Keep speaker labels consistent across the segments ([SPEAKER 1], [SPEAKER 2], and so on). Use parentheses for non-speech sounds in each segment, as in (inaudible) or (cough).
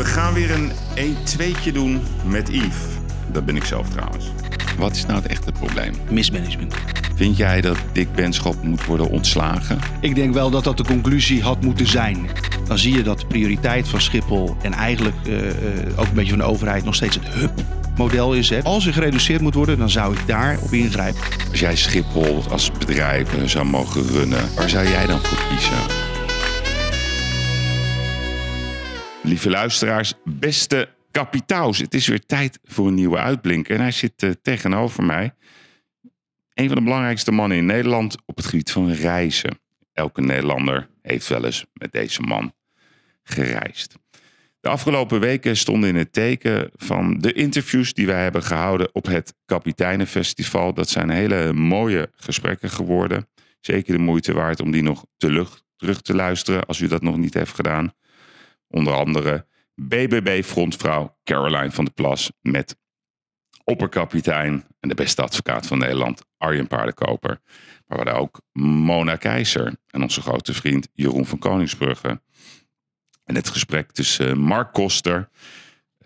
[SPEAKER 1] We gaan weer een 1-2'tje doen met Yves. Dat ben ik zelf trouwens. Wat is nou het echte probleem?
[SPEAKER 2] Mismanagement.
[SPEAKER 1] Vind jij dat Dick Benschop moet worden ontslagen?
[SPEAKER 2] Ik denk wel dat dat de conclusie had moeten zijn. Dan zie je dat de prioriteit van Schiphol en eigenlijk eh, eh, ook een beetje van de overheid nog steeds het hub-model is. Hè. Als er gereduceerd moet worden, dan zou ik daarop ingrijpen.
[SPEAKER 1] Als jij Schiphol als bedrijf zou mogen runnen, waar zou jij dan voor kiezen? Lieve luisteraars, beste kapitaals. Het is weer tijd voor een nieuwe uitblinker. En hij zit uh, tegenover mij. Een van de belangrijkste mannen in Nederland op het gebied van reizen. Elke Nederlander heeft wel eens met deze man gereisd. De afgelopen weken stonden in het teken van de interviews die wij hebben gehouden op het Kapiteinenfestival. Dat zijn hele mooie gesprekken geworden. Zeker de moeite waard om die nog terug te luisteren als u dat nog niet heeft gedaan. Onder andere BBB-frontvrouw Caroline van der Plas met opperkapitein en de beste advocaat van Nederland, Arjen Paardenkoper. Maar we hadden ook Mona Keizer en onze grote vriend Jeroen van Koningsbrugge. En het gesprek tussen Mark Koster,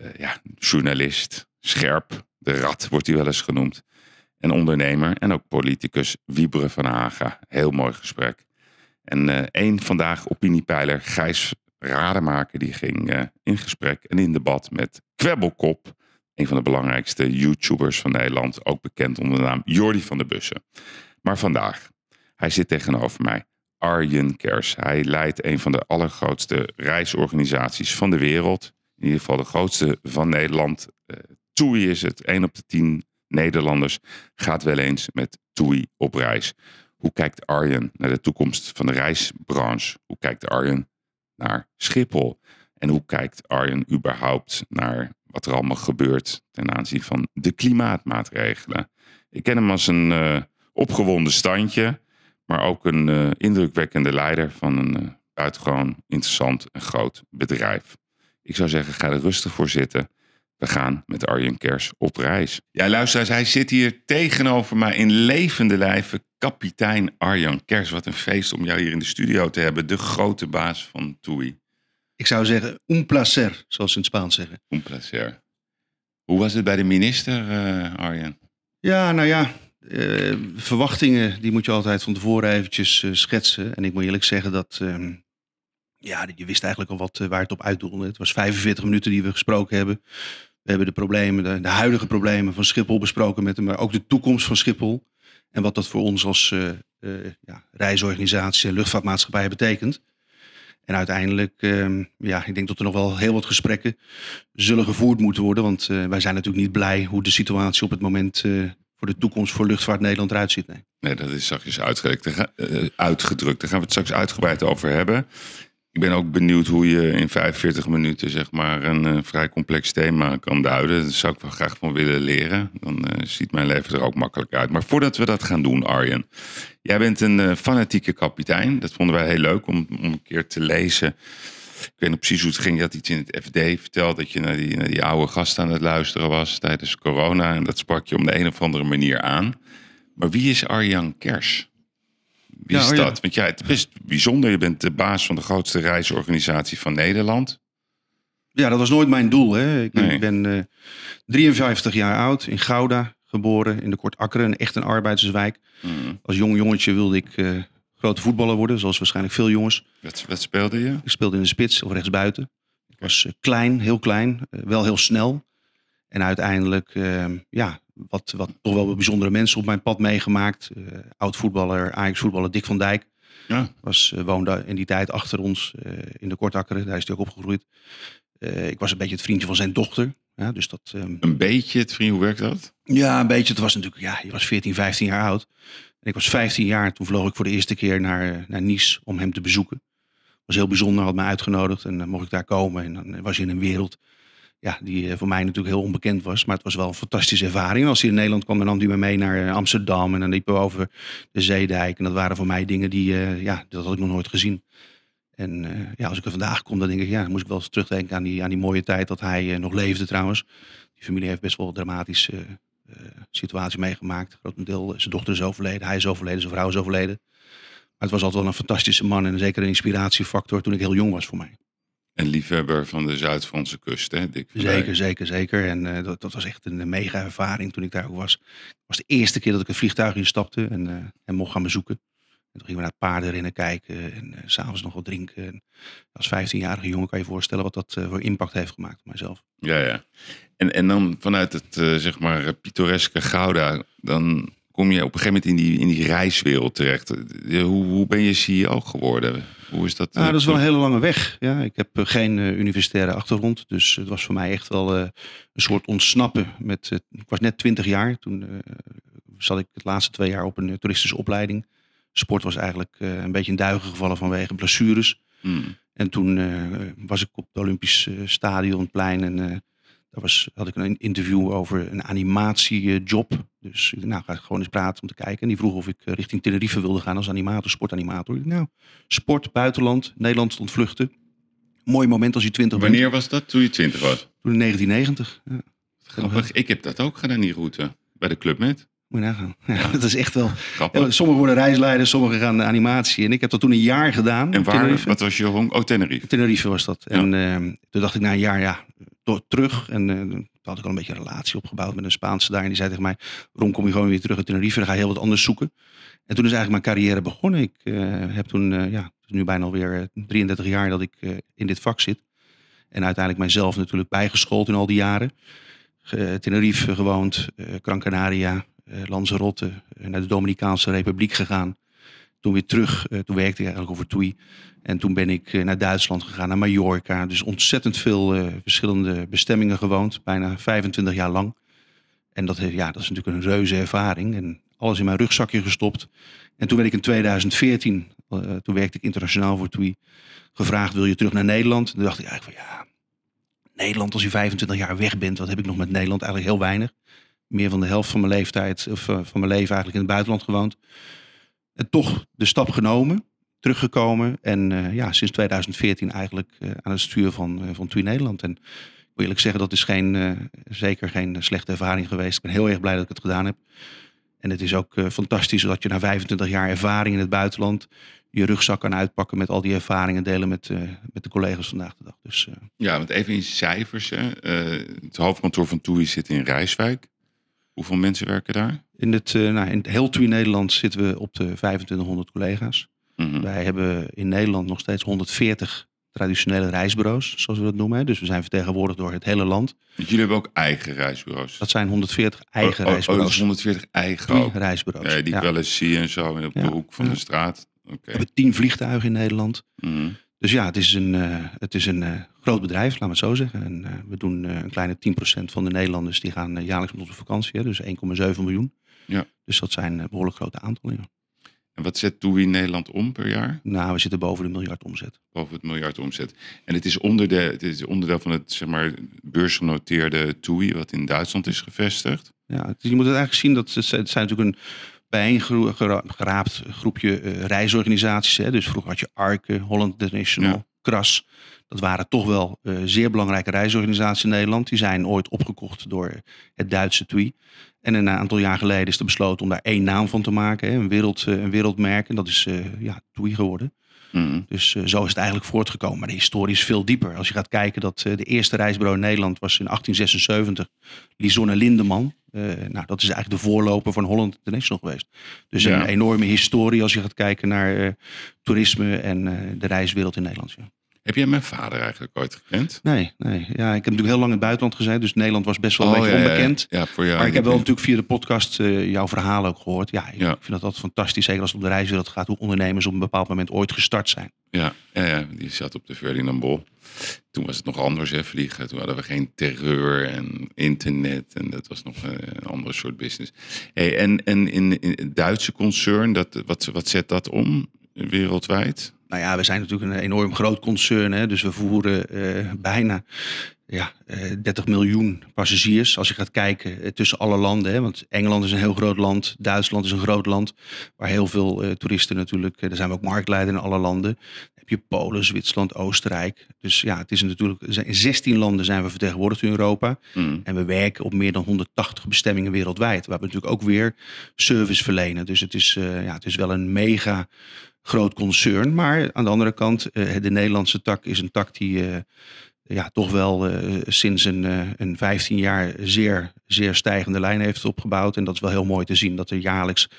[SPEAKER 1] uh, ja, journalist, scherp, de rat wordt hij wel eens genoemd. En ondernemer en ook politicus Wieberen van Haga. Heel mooi gesprek. En uh, één vandaag opiniepeiler Gijs Rademaker die ging uh, in gesprek en in debat met Kwebbelkop. Een van de belangrijkste YouTubers van Nederland. Ook bekend onder de naam Jordi van de Bussen. Maar vandaag, hij zit tegenover mij. Arjen Kers. Hij leidt een van de allergrootste reisorganisaties van de wereld. In ieder geval de grootste van Nederland. Uh, TUI is het. 1 op de 10 Nederlanders gaat wel eens met TUI op reis. Hoe kijkt Arjen naar de toekomst van de reisbranche? Hoe kijkt Arjen naar Schiphol? En hoe kijkt Arjen überhaupt naar wat er allemaal gebeurt ten aanzien van de klimaatmaatregelen? Ik ken hem als een uh, opgewonden standje, maar ook een uh, indrukwekkende leider van een uh, buitengewoon interessant en groot bedrijf. Ik zou zeggen, ga er rustig voor zitten. We gaan met Arjen Kers op reis. Ja, luisteraars, hij zit hier tegenover mij in levende lijven. Kapitein Arjan Kers. Wat een feest om jou hier in de studio te hebben. De grote baas van TUI.
[SPEAKER 2] Ik zou zeggen, un placer, zoals ze in het Spaans zeggen.
[SPEAKER 1] Un placer. Hoe was het bij de minister, uh, Arjan?
[SPEAKER 2] Ja, nou ja, uh, verwachtingen die moet je altijd van tevoren eventjes uh, schetsen. En ik moet eerlijk zeggen dat... Uh, ja, je wist eigenlijk al wat waar het op uitdoelde. Het was 45 minuten die we gesproken hebben. We hebben de problemen, de, huidige problemen van Schiphol besproken met hem, maar ook de toekomst van Schiphol. En wat dat voor ons als uh, uh, ja, reisorganisatie en luchtvaartmaatschappij betekent. En uiteindelijk, uh, ja, ik denk dat er nog wel heel wat gesprekken zullen gevoerd moeten worden. Want wij zijn natuurlijk niet blij hoe de situatie op het moment voor de toekomst voor luchtvaart Nederland eruit ziet. Nee,
[SPEAKER 1] nee dat is zachtjes uitgedrukt. Daar gaan we het straks uitgebreid over hebben. Ik ben ook benieuwd hoe je in 45 minuten zeg maar, een uh, vrij complex thema kan duiden. Dat zou ik wel graag van willen leren. Dan uh, ziet mijn leven er ook makkelijk uit. Maar voordat we dat gaan doen, Arjen. Jij bent een uh, fanatieke kapitein. Dat vonden wij heel leuk om, om een keer te lezen. Ik weet nog precies hoe het ging. Je had iets in het FD verteld dat je naar die, naar die oude gast aan het luisteren was tijdens corona. En dat sprak je om de een of andere manier aan. Maar wie is Arjan Kers? Wie is ja, dat? Ja. Want ja, het is best bijzonder. Je bent de baas van de grootste reisorganisatie van Nederland.
[SPEAKER 2] Ja, dat was nooit mijn doel. Hè. Ik nee. ben uh, 53 jaar oud, in Gouda geboren, in de Kort Akkeren, echt een arbeiderswijk. Mm. Als jong jongetje wilde ik uh, grote voetballer worden, zoals waarschijnlijk veel jongens.
[SPEAKER 1] Wat, wat, speelde je?
[SPEAKER 2] Ik speelde in de spits of rechtsbuiten. Ik was uh, klein, heel klein, wel heel snel. En uiteindelijk, ja, wat, wat toch wel bijzondere mensen op mijn pad meegemaakt. Uh, oud voetballer, Ajax voetballer Dick van Dijk. Ja. Was, uh, woonde in die tijd achter ons uh, in de Kortakkeren. Daar is hij ook opgegroeid. ik was een beetje het vriendje van zijn dochter. Ja, dus dat, um...
[SPEAKER 1] Een beetje het vriend, hoe werkt dat?
[SPEAKER 2] Ja, een beetje. Het was natuurlijk, ja, je was 14, 15 jaar oud. En ik was 15 jaar. Toen vloog ik voor de eerste keer naar, naar Nice om hem te bezoeken. was heel bijzonder, had mij uitgenodigd en dan mocht ik daar komen. En dan was hij in een wereld ja, die voor mij natuurlijk heel onbekend was. Maar het was wel een fantastische ervaring. Als hij in Nederland kwam, dan nam hij me mee naar Amsterdam. En dan liepen we over de Zeedijk. En dat waren voor mij dingen die, uh, ja, dat had ik nog nooit gezien. En ja, als ik er vandaag kom, dan denk ik, ja, dan moest ik wel eens terugdenken aan die, aan die mooie tijd dat hij nog leefde trouwens. Die familie heeft best wel een dramatische situatie meegemaakt. Grotendeel, zijn dochter is overleden, hij is overleden, zijn vrouw is overleden. Maar het was altijd wel een fantastische man en zeker een inspiratiefactor toen ik heel jong was voor mij.
[SPEAKER 1] Een liefhebber van de Zuid-Franse kust, hè? Dick.
[SPEAKER 2] Zeker, zeker, zeker. En eh, dat, dat was echt een mega ervaring toen ik daar ook was. Het was de eerste keer dat ik het vliegtuig instapte en, eh, en mocht gaan bezoeken. En toen gingen we naar paardenrennen kijken en eh, s s'avonds nog wat drinken. En als 15-jarige jongen kan je je voorstellen wat dat eh, voor impact heeft gemaakt op mijzelf.
[SPEAKER 1] Ja, ja. En, en dan vanuit het, eh, zeg maar, pittoreske Gouda, dan kom je op een gegeven moment in die, in die reiswereld terecht. Eh, Hoe, hoe ben je CEO geworden? Hoe is dat? Eh,
[SPEAKER 2] dat is wel een hele lange weg. Ja, ik heb eh, geen eh, universitaire achtergrond. Dus het was voor mij echt wel eh, een soort ontsnappen. Met, eh, ik was net 20 jaar. Toen eh, zat ik het laatste twee jaar op een eh, toeristische opleiding. Sport was eigenlijk eh, een beetje in duigen gevallen vanwege blessures.
[SPEAKER 1] Hmm.
[SPEAKER 2] En toen eh, was ik op het Olympisch eh, Stadionplein en eh, daar was, had ik een interview over een animatiejob. Dus nou, ga ik gewoon eens praten om te kijken. En die vroeg of ik eh, richting Tenerife wilde gaan als animator, sportanimator. Nou, sport, buitenland, Nederland stond vluchten. Mooi moment als je 20 bent.
[SPEAKER 1] Wanneer was dat? Toen je 20 was?
[SPEAKER 2] Toen in 1990. Ja,
[SPEAKER 1] Grappig. Ik heb dat ook gedaan, die route. Bij de Club Met.
[SPEAKER 2] moet je nagaan. Ja, (laughs) dat is echt wel...
[SPEAKER 1] Grappig.
[SPEAKER 2] Ja, sommigen worden reisleiders, sommigen gaan de animatie. En ik heb dat toen een jaar gedaan.
[SPEAKER 1] en waar?
[SPEAKER 2] Tenerife.
[SPEAKER 1] Wat was je home? Oh, Tenerife.
[SPEAKER 2] Tenerife was dat. En ehm, toen dacht ik na een jaar, ja, door, terug. En toen had ik al een beetje een relatie opgebouwd met een Spaanse daar. En die zei tegen mij, Ron, kom je gewoon weer terug uit Tenerife. Dan ga je heel wat anders zoeken. En toen is eigenlijk mijn carrière begonnen. Ik eh, heb toen, eh, ja, nu bijna alweer eh, 33 jaar dat ik in dit vak zit. En uiteindelijk mijzelf natuurlijk bijgeschoold in al die jaren. Tenerife gewoond, Gran Canaria, Lanzarote, naar de Dominicaanse Republiek gegaan. Toen weer terug, eh, toen werkte ik eigenlijk over TUI. En toen ben ik eh, naar Duitsland gegaan, naar Mallorca. Dus ontzettend veel eh, verschillende bestemmingen gewoond, bijna 25 jaar lang. En dat, ja, dat is natuurlijk een reuze ervaring. En alles in mijn rugzakje gestopt. En toen werd ik in 2014, eh, toen werkte ik internationaal voor TUI, gevraagd: wil je terug naar Nederland? En toen dacht ik eigenlijk van ja, Nederland, als je 25 jaar weg bent, wat heb ik nog met Nederland? Eigenlijk heel weinig. Meer van de helft van mijn leeftijd, of van mijn leven eigenlijk in het buitenland gewoond. En toch de stap genomen, teruggekomen. En eh, ja, sinds 2014 eigenlijk eh, aan het stuur van, eh, van TUI Nederland. En ik wil eerlijk zeggen, dat is geen, eh, zeker geen slechte ervaring geweest. Ik ben heel erg blij dat ik het gedaan heb. En het is ook eh, fantastisch dat je na 25 jaar ervaring in het buitenland je rugzak kan uitpakken met al die ervaringen delen met, eh, met de collega's vandaag de dag. Dus eh,
[SPEAKER 1] Ja, want even in cijfers. Eh, het hoofdkantoor van TUI zit in Rijswijk. Hoeveel mensen werken daar?
[SPEAKER 2] in het, eh, nou, in het heel TUI Nederland zitten we op de 2500 collega's.
[SPEAKER 1] Mhm.
[SPEAKER 2] Wij hebben in Nederland nog steeds 140 traditionele reisbureaus, zoals we dat noemen. Dus we zijn vertegenwoordigd door het hele land.
[SPEAKER 1] Jullie hebben ook eigen reisbureaus.
[SPEAKER 2] Dat zijn 140 eigen
[SPEAKER 1] Oh, oh, oh,
[SPEAKER 2] reisbureaus.
[SPEAKER 1] 140 eigen ook.
[SPEAKER 2] reisbureaus.
[SPEAKER 1] Ja, die
[SPEAKER 2] Ja.
[SPEAKER 1] wel eens zie en zo op de
[SPEAKER 2] Ja.
[SPEAKER 1] hoek van de straat.
[SPEAKER 2] We hebben 10 vliegtuigen in Nederland.
[SPEAKER 1] Mhm.
[SPEAKER 2] Dus ja, het is een, eh, het is een eh, groot bedrijf, laten we het zo zeggen. En eh, we doen eh, een kleine 10% van de Nederlanders die gaan eh, jaarlijks met ons op vakantie. Hè, dus 1,7 miljoen.
[SPEAKER 1] Ja.
[SPEAKER 2] Dus dat zijn eh, behoorlijk grote aantallen. Ja.
[SPEAKER 1] En wat zet TUI in Nederland om per jaar?
[SPEAKER 2] Nou, we zitten boven de miljard omzet.
[SPEAKER 1] Boven het miljard omzet. En het is, onder de, het is onderdeel van het zeg maar, beursgenoteerde TUI, wat in Duitsland is gevestigd.
[SPEAKER 2] Ja, het- je moet het eigenlijk zien dat het zijn, het zijn natuurlijk een bijeengeraapt groepje reisorganisaties. Hè. Dus vroeger had je Arke, Holland International,
[SPEAKER 1] Ja.
[SPEAKER 2] Kras. Dat waren toch wel eh, zeer belangrijke reisorganisaties in Nederland. Die zijn ooit opgekocht door het Duitse TUI. En een aantal jaar geleden is er besloten om daar één naam van te maken. Hè. Een, wereld, eh, een wereldmerk. En dat is eh, ja, TUI geworden.
[SPEAKER 1] Mhm.
[SPEAKER 2] Dus zo is het eigenlijk voortgekomen. Maar de historie is veel dieper. Als je gaat kijken dat de eerste reisbureau in Nederland was in 1876. Lisonne Lindeman. Nou, dat is eigenlijk de voorloper van Holland International geweest. Dus
[SPEAKER 1] Ja.
[SPEAKER 2] een enorme historie als je gaat kijken naar toerisme en de reiswereld in Nederland. Ja.
[SPEAKER 1] Heb jij mijn vader eigenlijk ooit gekend?
[SPEAKER 2] Nee, nee. Ja, ik heb natuurlijk heel lang in het buitenland gezeten. Dus Nederland was best wel een beetje
[SPEAKER 1] Oh, ja, ja,
[SPEAKER 2] onbekend.
[SPEAKER 1] Ja, voor jou.
[SPEAKER 2] Maar ik heb wel natuurlijk via de podcast eh, jouw verhaal ook gehoord. Ja, ik
[SPEAKER 1] Ja.
[SPEAKER 2] vind dat altijd fantastisch. Zeker als het om de reiswereld gaat. Hoe ondernemers op een bepaald moment ooit gestart zijn.
[SPEAKER 1] Ja, ja, ja, die zat op de Ferdinand Bol. Toen was het nog anders, hè, vliegen. Toen hadden we geen terreur en internet. En dat was nog een andere soort business. Hey, en en in, in het Duitse concern, dat, wat, wat zet dat om wereldwijd?
[SPEAKER 2] Nou ja, we zijn natuurlijk een enorm groot concern. Hè? Dus we voeren eh, bijna ja, eh 30 miljoen passagiers. Als je gaat kijken eh, tussen alle landen. Hè? Want Engeland is een heel groot land. Duitsland is een groot land. Waar heel veel eh, toeristen natuurlijk. eh, daar zijn we ook marktleider in alle landen. Dan heb je Polen, Zwitserland, Oostenrijk. Dus ja, het is natuurlijk. In 16 landen zijn we vertegenwoordigd in Europa.
[SPEAKER 1] Hm.
[SPEAKER 2] En we werken op meer dan 180 bestemmingen wereldwijd. Waar we natuurlijk ook weer service verlenen. Dus het is, eh, ja, het is wel een mega groot concern. Maar aan de andere kant, eh, de Nederlandse tak is een tak die eh, ja, toch wel eh, sinds een, eh, een 15 jaar zeer, zeer stijgende lijn heeft opgebouwd. En dat is wel heel mooi te zien dat er jaarlijks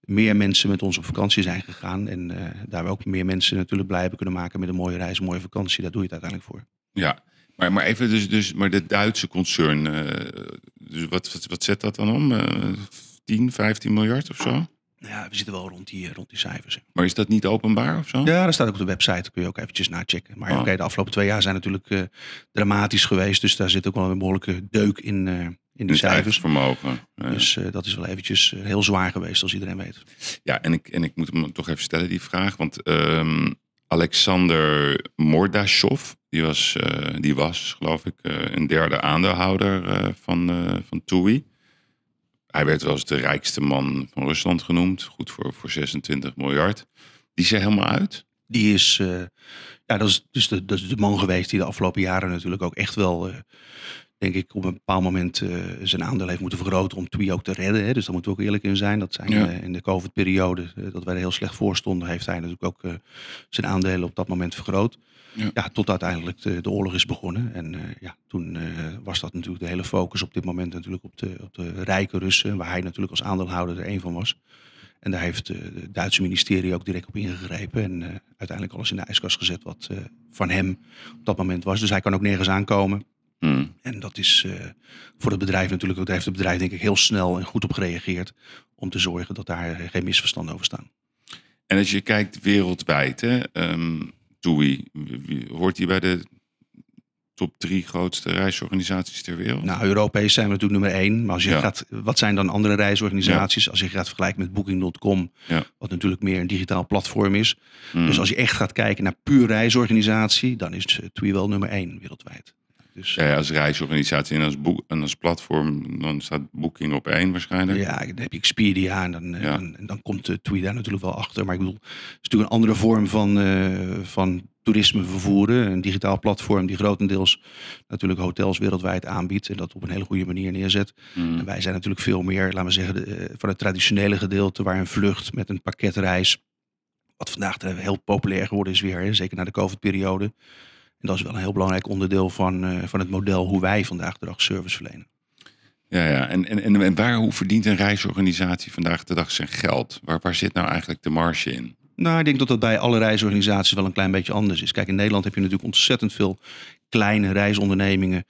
[SPEAKER 2] meer mensen met ons op vakantie zijn gegaan. En eh, daar ook meer mensen natuurlijk blij hebben kunnen maken met een mooie reis, een mooie vakantie. Daar doe je het uiteindelijk voor.
[SPEAKER 1] Ja, maar, maar even dus, dus maar de Duitse concern, dus wat, wat, wat zet dat dan om? Eh 10, 15 miljard of zo?
[SPEAKER 2] Ja, we zitten wel rond die, rond die cijfers.
[SPEAKER 1] Maar is dat niet openbaar of zo?
[SPEAKER 2] Ja, dat staat ook op de website. kun je ook eventjes nachecken. Maar
[SPEAKER 1] Oh.
[SPEAKER 2] oké, de afgelopen twee jaar zijn natuurlijk eh, dramatisch geweest. Dus daar zit ook wel een behoorlijke deuk in, eh, in de cijfers.
[SPEAKER 1] vermogen. Ja.
[SPEAKER 2] Dus eh, dat is wel eventjes eh, heel zwaar geweest, als iedereen weet.
[SPEAKER 1] Ja, en ik, en ik moet hem toch even stellen, die vraag. Want ehm, Alexander Mordashov, die was, eh, die was geloof ik, eh, een derde aandeelhouder eh, van, eh van TUI. Hij werd wel eens de rijkste man van Rusland genoemd. Goed voor, voor 26 miljard. Die is er helemaal uit.
[SPEAKER 2] Die is, eh, ja, dat is dus de, dat is de man geweest die de afgelopen jaren natuurlijk ook echt wel, eh, denk ik, op een bepaald moment eh, zijn aandeel heeft moeten vergroten om TWI ook te redden. Hè. Dus daar moeten we ook eerlijk in zijn. Dat zijn
[SPEAKER 1] Ja.
[SPEAKER 2] in de COVID-periode, dat wij er heel slecht voor stonden, heeft hij natuurlijk ook zijn aandelen op dat moment vergroot.
[SPEAKER 1] Ja.
[SPEAKER 2] Ja, tot uiteindelijk de, de oorlog is begonnen. En eh, ja, toen eh, was dat natuurlijk de hele focus op dit moment natuurlijk op de, op de rijke Russen, waar hij natuurlijk als aandeelhouder er een van was. En daar heeft eh, het Duitse ministerie ook direct op ingegrepen. En uiteindelijk alles in de ijskast gezet wat van hem op dat moment was. Dus hij kan ook nergens aankomen.
[SPEAKER 1] Hmm.
[SPEAKER 2] En dat is voor het bedrijf natuurlijk ook. Daar heeft het bedrijf denk ik heel snel en goed op gereageerd. Om te zorgen dat daar geen misverstanden over staan.
[SPEAKER 1] En als je kijkt wereldwijd, hè, ehm TUI, hoort hij bij de top drie grootste reisorganisaties ter wereld?
[SPEAKER 2] Nou, Europees zijn we natuurlijk nummer één. Maar als je
[SPEAKER 1] Ja.
[SPEAKER 2] gaat, wat zijn dan andere reisorganisaties? Als je gaat vergelijken met Booking.com,
[SPEAKER 1] Ja.
[SPEAKER 2] wat natuurlijk meer een digitaal platform is.
[SPEAKER 1] Hmm.
[SPEAKER 2] Dus als je echt gaat kijken naar puur reisorganisatie, dan is TUI wel nummer één wereldwijd. Dus
[SPEAKER 1] Ja, ja, als reisorganisatie en als, boek, en als platform, dan staat Booking op één waarschijnlijk.
[SPEAKER 2] Ja, dan heb je Expedia en dan, eh,
[SPEAKER 1] Ja.
[SPEAKER 2] dan, en dan komt de TUI daar natuurlijk wel achter. Maar ik bedoel, het is natuurlijk een andere vorm van, eh, van toerisme vervoeren. Een digitaal platform die grotendeels natuurlijk hotels wereldwijd aanbiedt. En dat op een hele goede manier neerzet.
[SPEAKER 1] Hmm.
[SPEAKER 2] En wij zijn natuurlijk veel meer, laten we zeggen, de, eh, van het traditionele gedeelte waar een vlucht met een pakketreis, wat vandaag heel populair geworden is weer, hè, zeker na de COVID-periode. En dat is wel een heel belangrijk onderdeel van, eh, van het model hoe wij vandaag de dag service verlenen.
[SPEAKER 1] Ja, ja. En, en, en, en waar, hoe verdient een reisorganisatie vandaag de dag zijn geld? Waar, waar zit nou eigenlijk de marge in?
[SPEAKER 2] Nou, ik denk dat dat bij alle reisorganisaties wel een klein beetje anders is. Kijk, in Nederland heb je natuurlijk ontzettend veel kleine reisondernemingen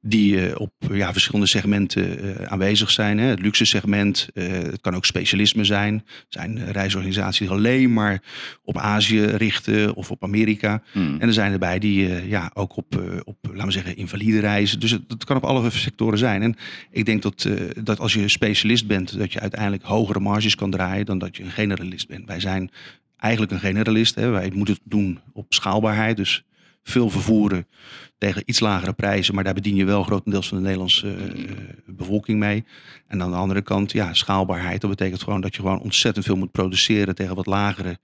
[SPEAKER 2] die eh, op ja, verschillende segmenten eh, aanwezig zijn. Hè. Het luxe segment, eh, het kan ook specialisme zijn. Er zijn reisorganisaties die alleen maar op Azië richten of op Amerika.
[SPEAKER 1] Hmm.
[SPEAKER 2] En er zijn erbij die ja, ook op, op, laten we zeggen, invalide reizen. Dus het, het kan op alle sectoren zijn. En ik denk dat, dat als je specialist bent, dat je uiteindelijk hogere marges kan draaien dan dat je een generalist bent. Wij zijn eigenlijk een generalist. Hè. Wij moeten het doen op schaalbaarheid. Dus veel vervoeren tegen iets lagere prijzen. Maar daar bedien je wel grotendeels van de Nederlandse eh, bevolking mee. En aan de andere kant, ja, schaalbaarheid. Dat betekent gewoon dat je gewoon ontzettend veel moet produceren tegen wat lagere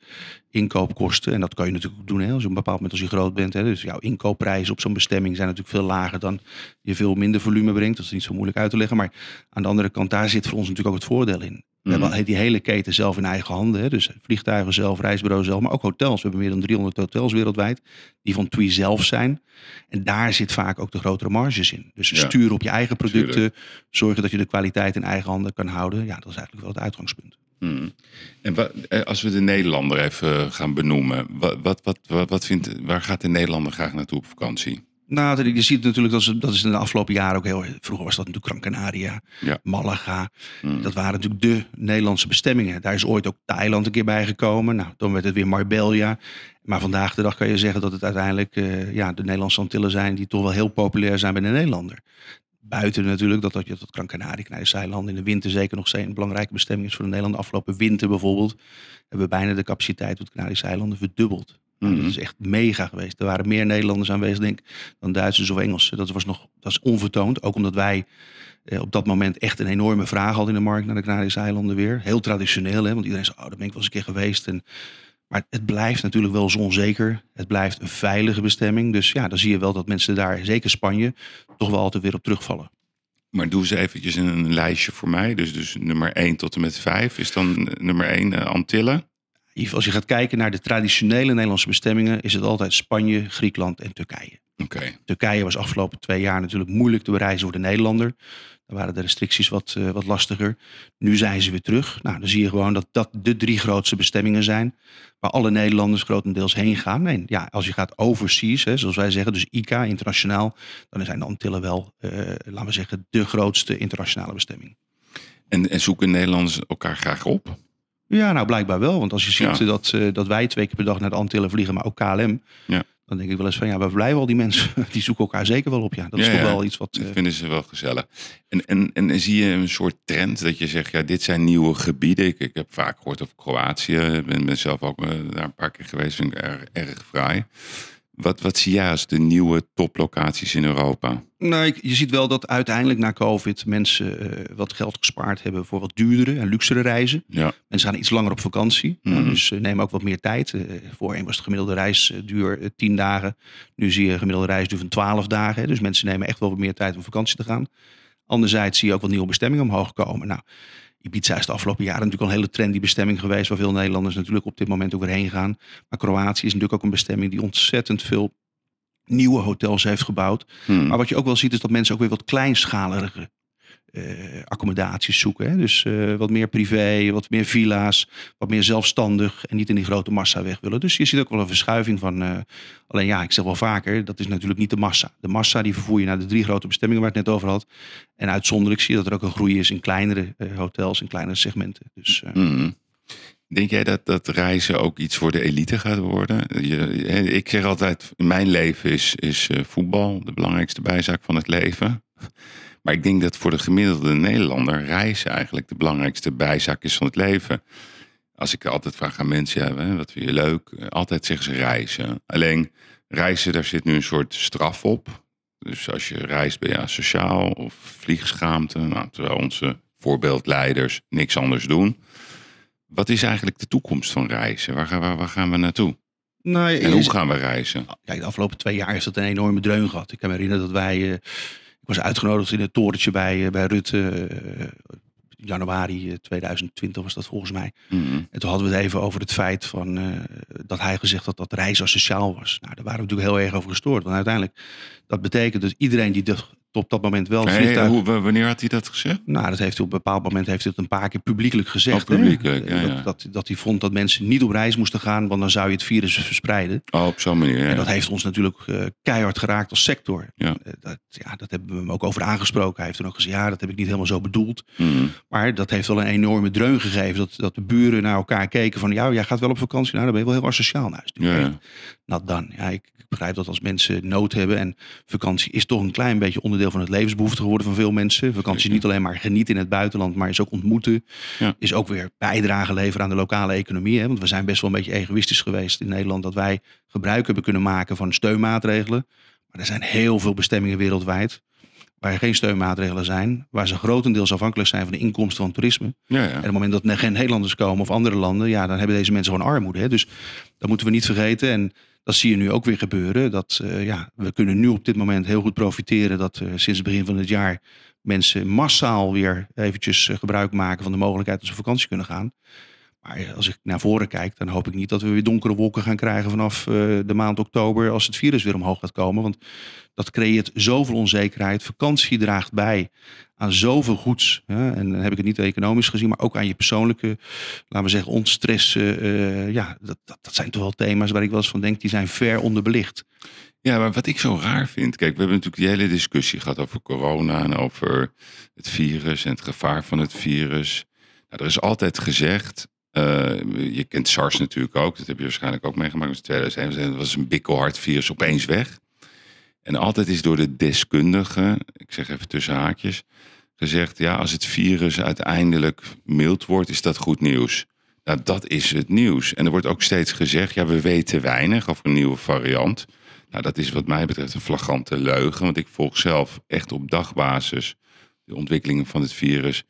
[SPEAKER 2] inkoopkosten. En dat kan je natuurlijk doen hè, als je een bepaald moment als je groot bent. Hè. Dus jouw inkoopprijzen op zo'n bestemming zijn natuurlijk veel lager dan je veel minder volume brengt. Dat is niet zo moeilijk uit te leggen. Maar aan de andere kant, daar zit voor ons natuurlijk ook het voordeel in. We
[SPEAKER 1] Mhm.
[SPEAKER 2] hebben die hele keten zelf in eigen handen. Hè. Dus vliegtuigen zelf, reisbureau zelf, maar ook hotels. We hebben meer dan 300 hotels wereldwijd die van TUI zelf zijn. En daar zit vaak ook de grotere marges in. Dus
[SPEAKER 1] Ja.
[SPEAKER 2] sturen op je eigen producten, zorgen dat je de kwaliteit in eigen handen kan houden. Ja, dat is eigenlijk wel het uitgangspunt.
[SPEAKER 1] Hmm. En eh, als we de Nederlander even gaan benoemen, wat, wat, wat, wat, wat vindt, waar gaat de Nederlander graag naartoe op vakantie?
[SPEAKER 2] Nou, je ziet natuurlijk, dat is, dat is in de afgelopen jaren ook heel... Vroeger was dat natuurlijk Gran Canaria,
[SPEAKER 1] Ja.
[SPEAKER 2] Malaga.
[SPEAKER 1] Hmm.
[SPEAKER 2] Dat waren natuurlijk de Nederlandse bestemmingen. Daar is ooit ook Thailand een keer bij gekomen. Nou, dan werd het weer Marbella. Maar vandaag de dag kan je zeggen dat het uiteindelijk eh, ja, de Nederlandse Antillen zijn... die toch wel heel populair zijn bij de Nederlander. Buiten natuurlijk dat, dat, je- dat Gran Canaria, Canarische eilanden in de winter zeker nog steeds een belangrijke bestemming is voor de Nederlanden. Afgelopen winter bijvoorbeeld hebben we bijna de capaciteit op de Canarische eilanden verdubbeld.
[SPEAKER 1] Mhm.
[SPEAKER 2] Dat is echt mega geweest. Er waren meer Nederlanders aanwezig denk ik, dan Duitsers of Engelsen. Dat was nog dat is onvertoond. Ook omdat wij eh, op dat moment echt een enorme vraag hadden in de markt naar de Canarische eilanden weer. Heel traditioneel, hè? want iedereen zei, oh, daar ben ik wel eens een keer geweest. En, maar het blijft natuurlijk wel zonzeker. Het blijft een veilige bestemming. Dus ja, dan zie je wel dat mensen daar, zeker Spanje, toch wel altijd weer op terugvallen.
[SPEAKER 1] Maar doe ze eventjes een lijstje voor mij. Dus, dus nummer 1 tot en met 5 is dan eh, nummer 1 Antillen.
[SPEAKER 2] Als je gaat kijken naar de traditionele Nederlandse bestemmingen, is het altijd Spanje, Griekenland en Turkije. Turkije was afgelopen twee jaar natuurlijk moeilijk te bereizen voor de Nederlander. Dan waren de restricties wat, uh, wat lastiger. Nu zijn ze weer terug. Nou, dan zie je gewoon dat dat de drie grootste bestemmingen zijn. Waar alle Nederlanders grotendeels heen gaan. Nee, ja, als je gaat overseas, hè, zoals wij zeggen, dus ICA, internationaal. Dan zijn de Antillen wel, uh, laten we zeggen, de grootste internationale bestemming.
[SPEAKER 1] En, en zoeken Nederlanders elkaar graag op?
[SPEAKER 2] Ja, nou blijkbaar wel. Want als je ziet ja. dat, uh, dat wij twee keer per dag naar de Antillen vliegen, maar ook KLM. Ja. Dan denk ik wel eens van ja, we blijven al die mensen, (laughs) die zoeken elkaar zeker wel op. Ja, dat is toch wel iets wat.
[SPEAKER 1] Dat vinden ze wel gezellig. En, en, en zie je een soort trend dat je zegt, ja, dit zijn nieuwe gebieden. Ik, ik heb vaak gehoord over Kroatië. Ik ben, ben zelf ook daar een paar keer geweest, vind ik erg, erg fraai. Wat, wat zie jij als de nieuwe toplocaties in Europa?
[SPEAKER 2] Nou, je ziet wel dat uiteindelijk na COVID mensen uh, wat geld gespaard hebben voor wat duurdere en luxere reizen.
[SPEAKER 1] Ja.
[SPEAKER 2] Mensen gaan iets langer op vakantie, mm -hmm. dus uh, nemen ook wat meer tijd. Uh, voorheen was de gemiddelde reisduur 10 dagen. Nu zie je een gemiddelde reisduur van 12 dagen. Hè. Dus mensen nemen echt wel wat meer tijd om vakantie te gaan. Anderzijds zie je ook wat nieuwe bestemmingen omhoog komen. Nou, Ibiza is de afgelopen jaren natuurlijk al een hele trendy bestemming geweest, waar veel Nederlanders natuurlijk op dit moment ook weer heen gaan. Maar Kroatië is natuurlijk ook een bestemming die ontzettend veel nieuwe hotels heeft gebouwd.
[SPEAKER 1] Hmm.
[SPEAKER 2] Maar wat je ook wel ziet is dat mensen ook weer wat kleinschalige uh, accommodaties zoeken. Hè? Dus uh, wat meer privé, wat meer villa's, wat meer zelfstandig en niet in die grote massa weg willen. Dus je ziet ook wel een verschuiving van. Uh, alleen ja, ik zeg wel vaker, dat is natuurlijk niet de massa. De massa die vervoer je naar de drie grote bestemmingen waar ik het net over had. En uitzonderlijk zie je dat er ook een groei is in kleinere hotels, in kleinere segmenten. Dus,
[SPEAKER 1] mm. Denk jij dat, dat reizen ook iets voor de elite gaat worden? Je, ik zeg altijd, mijn leven is, is voetbal de belangrijkste bijzaak van het leven. Maar ik denk dat voor de gemiddelde Nederlander reizen eigenlijk de belangrijkste bijzaak is van het leven. Als ik altijd vraag aan mensen, ja, wat vind je leuk? Altijd zeggen ze reizen. Alleen reizen, daar zit nu een soort straf op. Dus als je reist ben je asociaal of vliegschaamte. Nou, terwijl onze voorbeeldleiders niks anders doen. Wat is eigenlijk de toekomst van reizen? Waar gaan, waar, waar gaan we naartoe?
[SPEAKER 2] Nou,
[SPEAKER 1] en hoe gaan we reizen?
[SPEAKER 2] Kijk, de afgelopen twee jaar heeft dat een enorme dreun gehad. Ik kan me herinneren dat wij... Ik was uitgenodigd in het torentje bij, bij Rutte. Uh, januari 2020 was dat volgens mij.
[SPEAKER 1] Mm-hmm.
[SPEAKER 2] En toen hadden we het even over het feit van, dat hij gezegd had dat reizen sociaal was. Nou, daar waren we natuurlijk heel erg over gestoord. Want uiteindelijk, dat betekent dus iedereen die de, op dat moment wel
[SPEAKER 1] vliegtuig... Hoe, wanneer had hij dat gezegd?
[SPEAKER 2] Nou, dat heeft hij op een bepaald moment heeft hij het een paar keer publiekelijk gezegd.
[SPEAKER 1] Oh, publiekelijk, ja, ja.
[SPEAKER 2] Dat, dat, dat, hij vond dat mensen niet op reis moesten gaan, want dan zou je het virus verspreiden.
[SPEAKER 1] Oh, op zo'n manier, ja.
[SPEAKER 2] En dat heeft ons natuurlijk uh, keihard geraakt als sector.
[SPEAKER 1] Ja.
[SPEAKER 2] Uh, dat, ja, dat hebben we hem ook over aangesproken. Hij heeft toen ook gezegd, ja, dat heb ik niet helemaal zo bedoeld.
[SPEAKER 1] Mm.
[SPEAKER 2] Maar dat heeft wel een enorme dreun gegeven. Dat, dat de buren naar elkaar keken van, ja, jij gaat wel op vakantie. Nou, dan ben je wel heel asociaal. Nou, is
[SPEAKER 1] ja, ja.
[SPEAKER 2] Nat dan. Ja, ik, ik begrijp dat als mensen nood hebben. En vakantie is toch een klein beetje onderdeel van het levensbehoefte geworden van veel mensen. Vakantie is niet alleen maar genieten in het buitenland, maar is ook ontmoeten.
[SPEAKER 1] Ja.
[SPEAKER 2] Is ook weer bijdrage leveren aan de lokale economie. Hè? Want we zijn best wel een beetje egoïstisch geweest in Nederland dat wij gebruik hebben kunnen maken van steunmaatregelen. Maar er zijn heel veel bestemmingen wereldwijd waar er geen steunmaatregelen zijn, waar ze grotendeels afhankelijk zijn van de inkomsten van toerisme.
[SPEAKER 1] Ja, ja.
[SPEAKER 2] En op het moment dat er geen Nederlanders komen of andere landen, ja, dan hebben deze mensen gewoon armoede. Hè? Dus dat moeten we niet vergeten. En dat zie je nu ook weer gebeuren. Dat uh, ja, we kunnen nu op dit moment heel goed profiteren dat uh, sinds het begin van het jaar mensen massaal weer eventjes uh, gebruik maken van de mogelijkheid dat ze op vakantie kunnen gaan. Maar als ik naar voren kijk, dan hoop ik niet dat we weer donkere wolken gaan krijgen vanaf de maand oktober als het virus weer omhoog gaat komen. Want dat creëert zoveel onzekerheid. Vakantie draagt bij aan zoveel goeds. Hè? En dan heb ik het niet economisch gezien, maar ook aan je persoonlijke, laten we zeggen, ontstress. Uh, ja, dat, dat, dat, zijn toch wel thema's waar ik wel eens van denk, die zijn ver onderbelicht.
[SPEAKER 1] Ja, maar wat ik zo raar vind, kijk, we hebben natuurlijk die hele discussie gehad over corona en over het virus en het gevaar van het virus. Nou, er is altijd gezegd, uh, je kent SARS natuurlijk ook, dat heb je waarschijnlijk ook meegemaakt in 2001. Dat was een bikkelhard opeens weg. En altijd is door de deskundigen, ik zeg even tussen haakjes, gezegd: ja, als het virus uiteindelijk mild wordt, is dat goed nieuws. Nou, dat is het nieuws. En er wordt ook steeds gezegd: ja, we weten weinig over een nieuwe variant. Nou, dat is wat mij betreft een flagrante leugen, want ik volg zelf echt op dagbasis de ontwikkelingen van het virus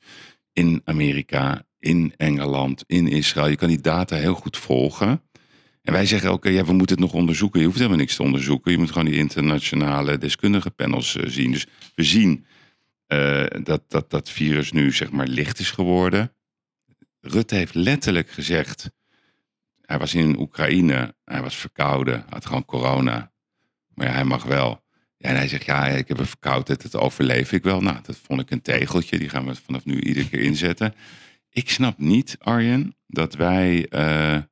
[SPEAKER 1] in Amerika, in Engeland, in Israël. Je kan die data heel goed volgen. En wij zeggen ook, ja, we moeten het nog onderzoeken. Je hoeft helemaal niks te onderzoeken. Je moet gewoon die internationale deskundige panels uh, zien. Dus we zien uh, dat, dat dat virus nu zeg maar licht is geworden. Rutte heeft letterlijk gezegd, hij was in Oekraïne, hij was verkouden, had gewoon corona. Maar hij mag wel. En hij zegt, ja, ik heb een verkoudheid, dat overleef ik wel. Nou, dat vond ik een tegeltje, die gaan we vanaf nu iedere keer inzetten. Ik snap niet, Arjen, dat wij uh,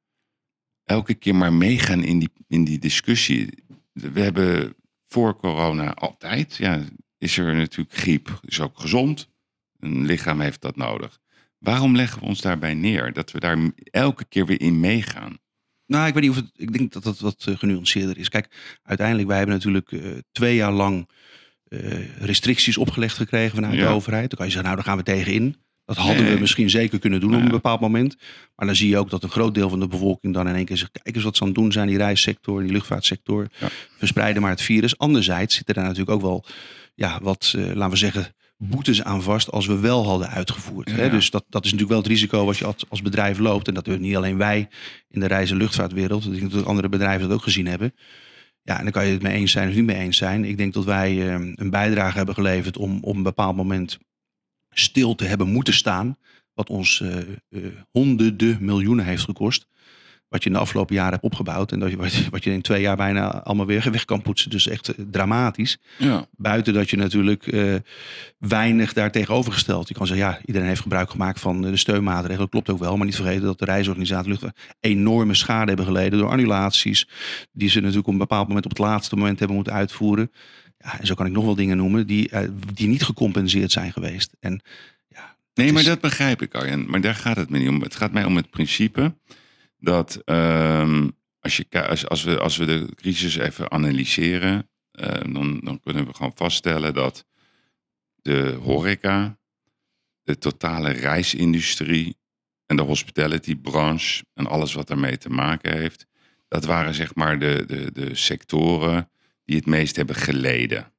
[SPEAKER 1] elke keer maar meegaan in die, in die discussie. We hebben voor corona altijd, ja, is er natuurlijk griep, is ook gezond. Een lichaam heeft dat nodig. Waarom leggen we ons daarbij neer? Dat we daar elke keer weer in meegaan?
[SPEAKER 2] Nou, ik weet niet of het. Ik denk dat dat wat uh, genuanceerder is. Kijk, uiteindelijk, wij hebben natuurlijk uh, twee jaar lang uh, restricties opgelegd gekregen vanuit ja. de overheid. Dan kan je zeggen, nou, daar gaan we tegenin. Dat hadden nee. we misschien zeker kunnen doen ja. op een bepaald moment. Maar dan zie je ook dat een groot deel van de bevolking dan in één keer zegt: kijk eens wat ze aan het doen zijn, die reissector, die luchtvaartsector. Ja. Verspreiden maar het virus. Anderzijds zitten daar natuurlijk ook wel, ja, wat, laten we zeggen, boetes aan vast als we wel hadden uitgevoerd. Ja. Hè? Dus dat, dat is natuurlijk wel het risico als je als, als bedrijf loopt. En dat we niet alleen wij in de reis- en luchtvaartwereld, ik denk dat andere bedrijven dat ook gezien hebben. Ja, en dan kan je het mee eens zijn of niet mee eens zijn. Ik denk dat wij uh, een bijdrage hebben geleverd om op een bepaald moment stil te hebben moeten staan. Wat ons uh, uh, honderden miljoenen heeft gekost wat je in de afgelopen jaren hebt opgebouwd. En dat je, wat, je in twee jaar bijna allemaal weer weg kan poetsen. Dus echt eh, dramatisch.
[SPEAKER 1] Ja.
[SPEAKER 2] Buiten dat je natuurlijk uh, weinig daar tegenovergesteld. Je kan zeggen, ja, iedereen heeft gebruik gemaakt van de steunmaatregelen. Dat klopt ook wel. Maar niet vergeten dat de reisorganisatie enorme schade hebben geleden door annulaties. Die ze natuurlijk op een bepaald moment op het laatste moment hebben moeten uitvoeren. Ja, en zo kan ik nog wel dingen noemen die, uh, die niet gecompenseerd zijn geweest. En, ja,
[SPEAKER 1] nee, maar dat begrijp ik, Arjen. Maar daar gaat het me niet om. Het gaat mij om het principe dat um, als, je, als, als, we, als we de crisis even analyseren, uh, dan, dan kunnen we gewoon vaststellen dat de horeca, de totale reisindustrie en de hospitality branche en alles wat daarmee te maken heeft, dat waren zeg maar de, de, de sectoren die het meest hebben geleden.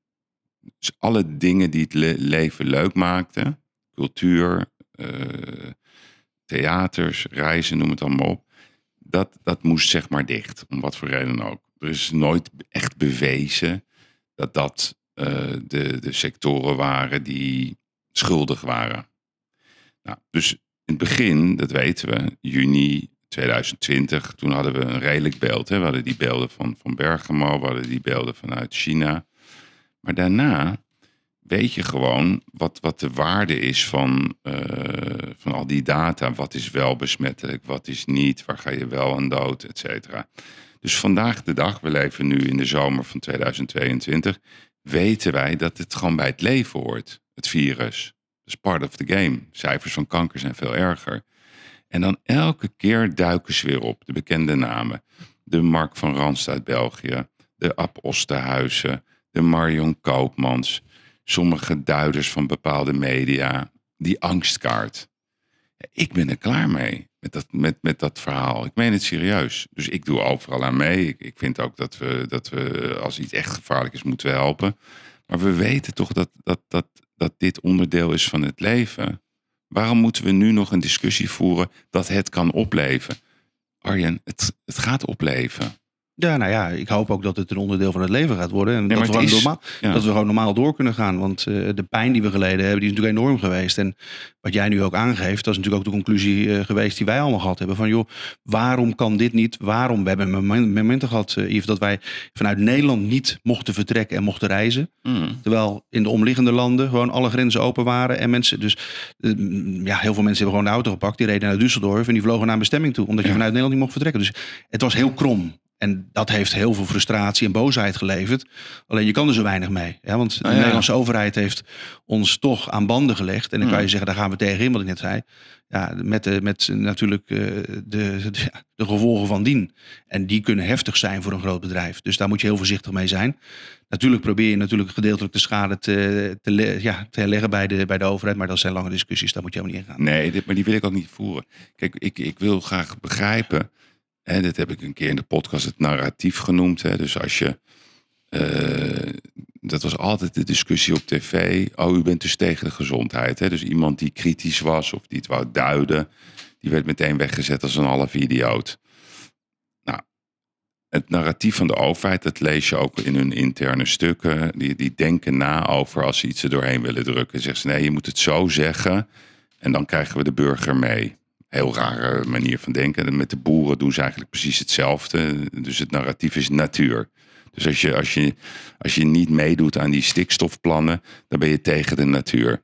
[SPEAKER 1] Dus alle dingen die het le leven leuk maakten, cultuur, uh, theaters, reizen, noem het allemaal op, dat, dat moest zeg maar dicht, om wat voor reden ook. Er is nooit echt bewezen dat dat uh, de, de sectoren waren die schuldig waren. Nou, dus in het begin, dat weten we, juni 2020, toen hadden we een redelijk beeld. Hè? We hadden die beelden van, van Bergamo, we hadden die beelden vanuit China. Maar daarna weet je gewoon wat, wat de waarde is van, uh, van al die data. Wat is wel besmettelijk, wat is niet, waar ga je wel aan dood, et cetera. Dus vandaag de dag, we leven nu in de zomer van 2022, weten wij dat het gewoon bij het leven hoort, het virus. Dat is part of the game. Cijfers van kanker zijn veel erger. En dan elke keer duiken ze weer op, de bekende namen. De Mark van Ranst uit België, de Ab Osterhuizen, de Marion Koopmans sommige duiders van bepaalde media, die angstkaart. Ik ben er klaar mee met dat, met, met dat verhaal. Ik meen het serieus. Dus ik doe overal aan mee. Ik, ik vind ook dat we, dat we, als iets echt gevaarlijk is, moeten we helpen. Maar we weten toch dat, dat, dat, dat dit onderdeel is van het leven. Waarom moeten we nu nog een discussie voeren dat het kan opleven? Arjen, het, het gaat opleven.
[SPEAKER 2] Ja, nou ja, ik hoop ook dat het een onderdeel van het leven gaat worden. En dat, we gewoon normaal, ja. dat we gewoon normaal door kunnen gaan. Want uh, de pijn die we geleden hebben, die is natuurlijk enorm geweest. En wat jij nu ook aangeeft, dat is natuurlijk ook de conclusie uh, geweest die wij allemaal gehad hebben. Van joh, waarom kan dit niet? Waarom? We hebben momenten gehad, uh, Yves, dat wij vanuit Nederland niet mochten vertrekken en mochten reizen. Mm. Terwijl in de omliggende landen gewoon alle grenzen open waren. En mensen, dus ja, heel veel mensen hebben gewoon de auto gepakt. Die reden naar Düsseldorf en die vlogen naar een bestemming toe. Omdat je vanuit Nederland niet mocht vertrekken. Dus het was heel krom. En dat heeft heel veel frustratie en boosheid geleverd. Alleen je kan er zo weinig mee. Want de ja. Nederlandse overheid heeft ons toch aan banden gelegd. En dan kan je zeggen, daar gaan we tegenin, wat ik net zei. Ja, met, de, met natuurlijk uh, de, de, de, gevolgen van dien. En die kunnen heftig zijn voor een groot bedrijf. Dus daar moet je heel voorzichtig mee zijn. Natuurlijk probeer je natuurlijk gedeeltelijk de schade te, te, ja, te herleggen bij de, bij de overheid. Maar dat zijn lange discussies, daar moet je helemaal niet in gaan.
[SPEAKER 1] Nee, dit, maar die wil ik ook niet voeren. Kijk, ik, ik wil graag begrijpen en dit heb ik een keer in de podcast het narratief genoemd. Hè. Dus als je. Uh, dat was altijd de discussie op tv. Oh, u bent dus tegen de gezondheid. Hè? Dus iemand die kritisch was of die het wou duiden, die werd meteen weggezet als een half idioot. Nou, het narratief van de overheid, dat lees je ook in hun interne stukken. Die, die denken na over als ze iets er doorheen willen drukken. Zeggen ze nee, je moet het zo zeggen en dan krijgen we de burger mee. Heel rare manier van denken. Met de boeren doen ze eigenlijk precies hetzelfde. Dus het narratief is natuur. Dus als je, als je, als je niet meedoet aan die stikstofplannen, dan ben je tegen de natuur.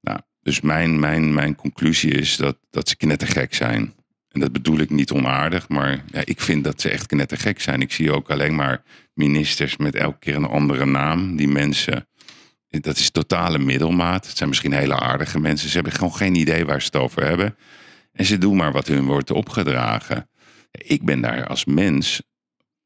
[SPEAKER 1] Nou, dus mijn, mijn, mijn conclusie is dat, dat ze knettergek zijn. En dat bedoel ik niet onaardig, maar ja, ik vind dat ze echt knettergek zijn. Ik zie ook alleen maar ministers met elke keer een andere naam. Die mensen, dat is totale middelmaat. Het zijn misschien hele aardige mensen. Ze hebben gewoon geen idee waar ze het over hebben. En ze doen maar wat hun wordt opgedragen. Ik ben daar als mens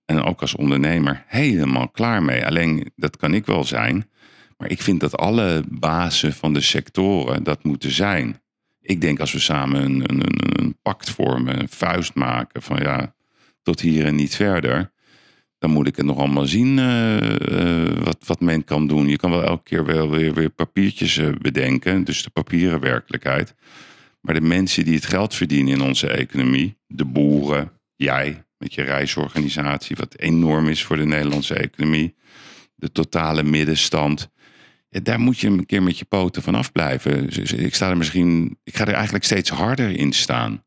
[SPEAKER 1] en ook als ondernemer helemaal klaar mee. Alleen dat kan ik wel zijn. Maar ik vind dat alle bazen van de sectoren dat moeten zijn. Ik denk als we samen een, een, een pact vormen, een vuist maken van ja, tot hier en niet verder. Dan moet ik het nog allemaal zien uh, uh, wat, wat men kan doen. Je kan wel elke keer wel weer, weer papiertjes uh, bedenken, dus de papieren werkelijkheid. Maar de mensen die het geld verdienen in onze economie, de boeren, jij met je reisorganisatie, wat enorm is voor de Nederlandse economie, de totale middenstand. Daar moet je een keer met je poten van afblijven. Dus ik sta er misschien, ik ga er eigenlijk steeds harder in staan.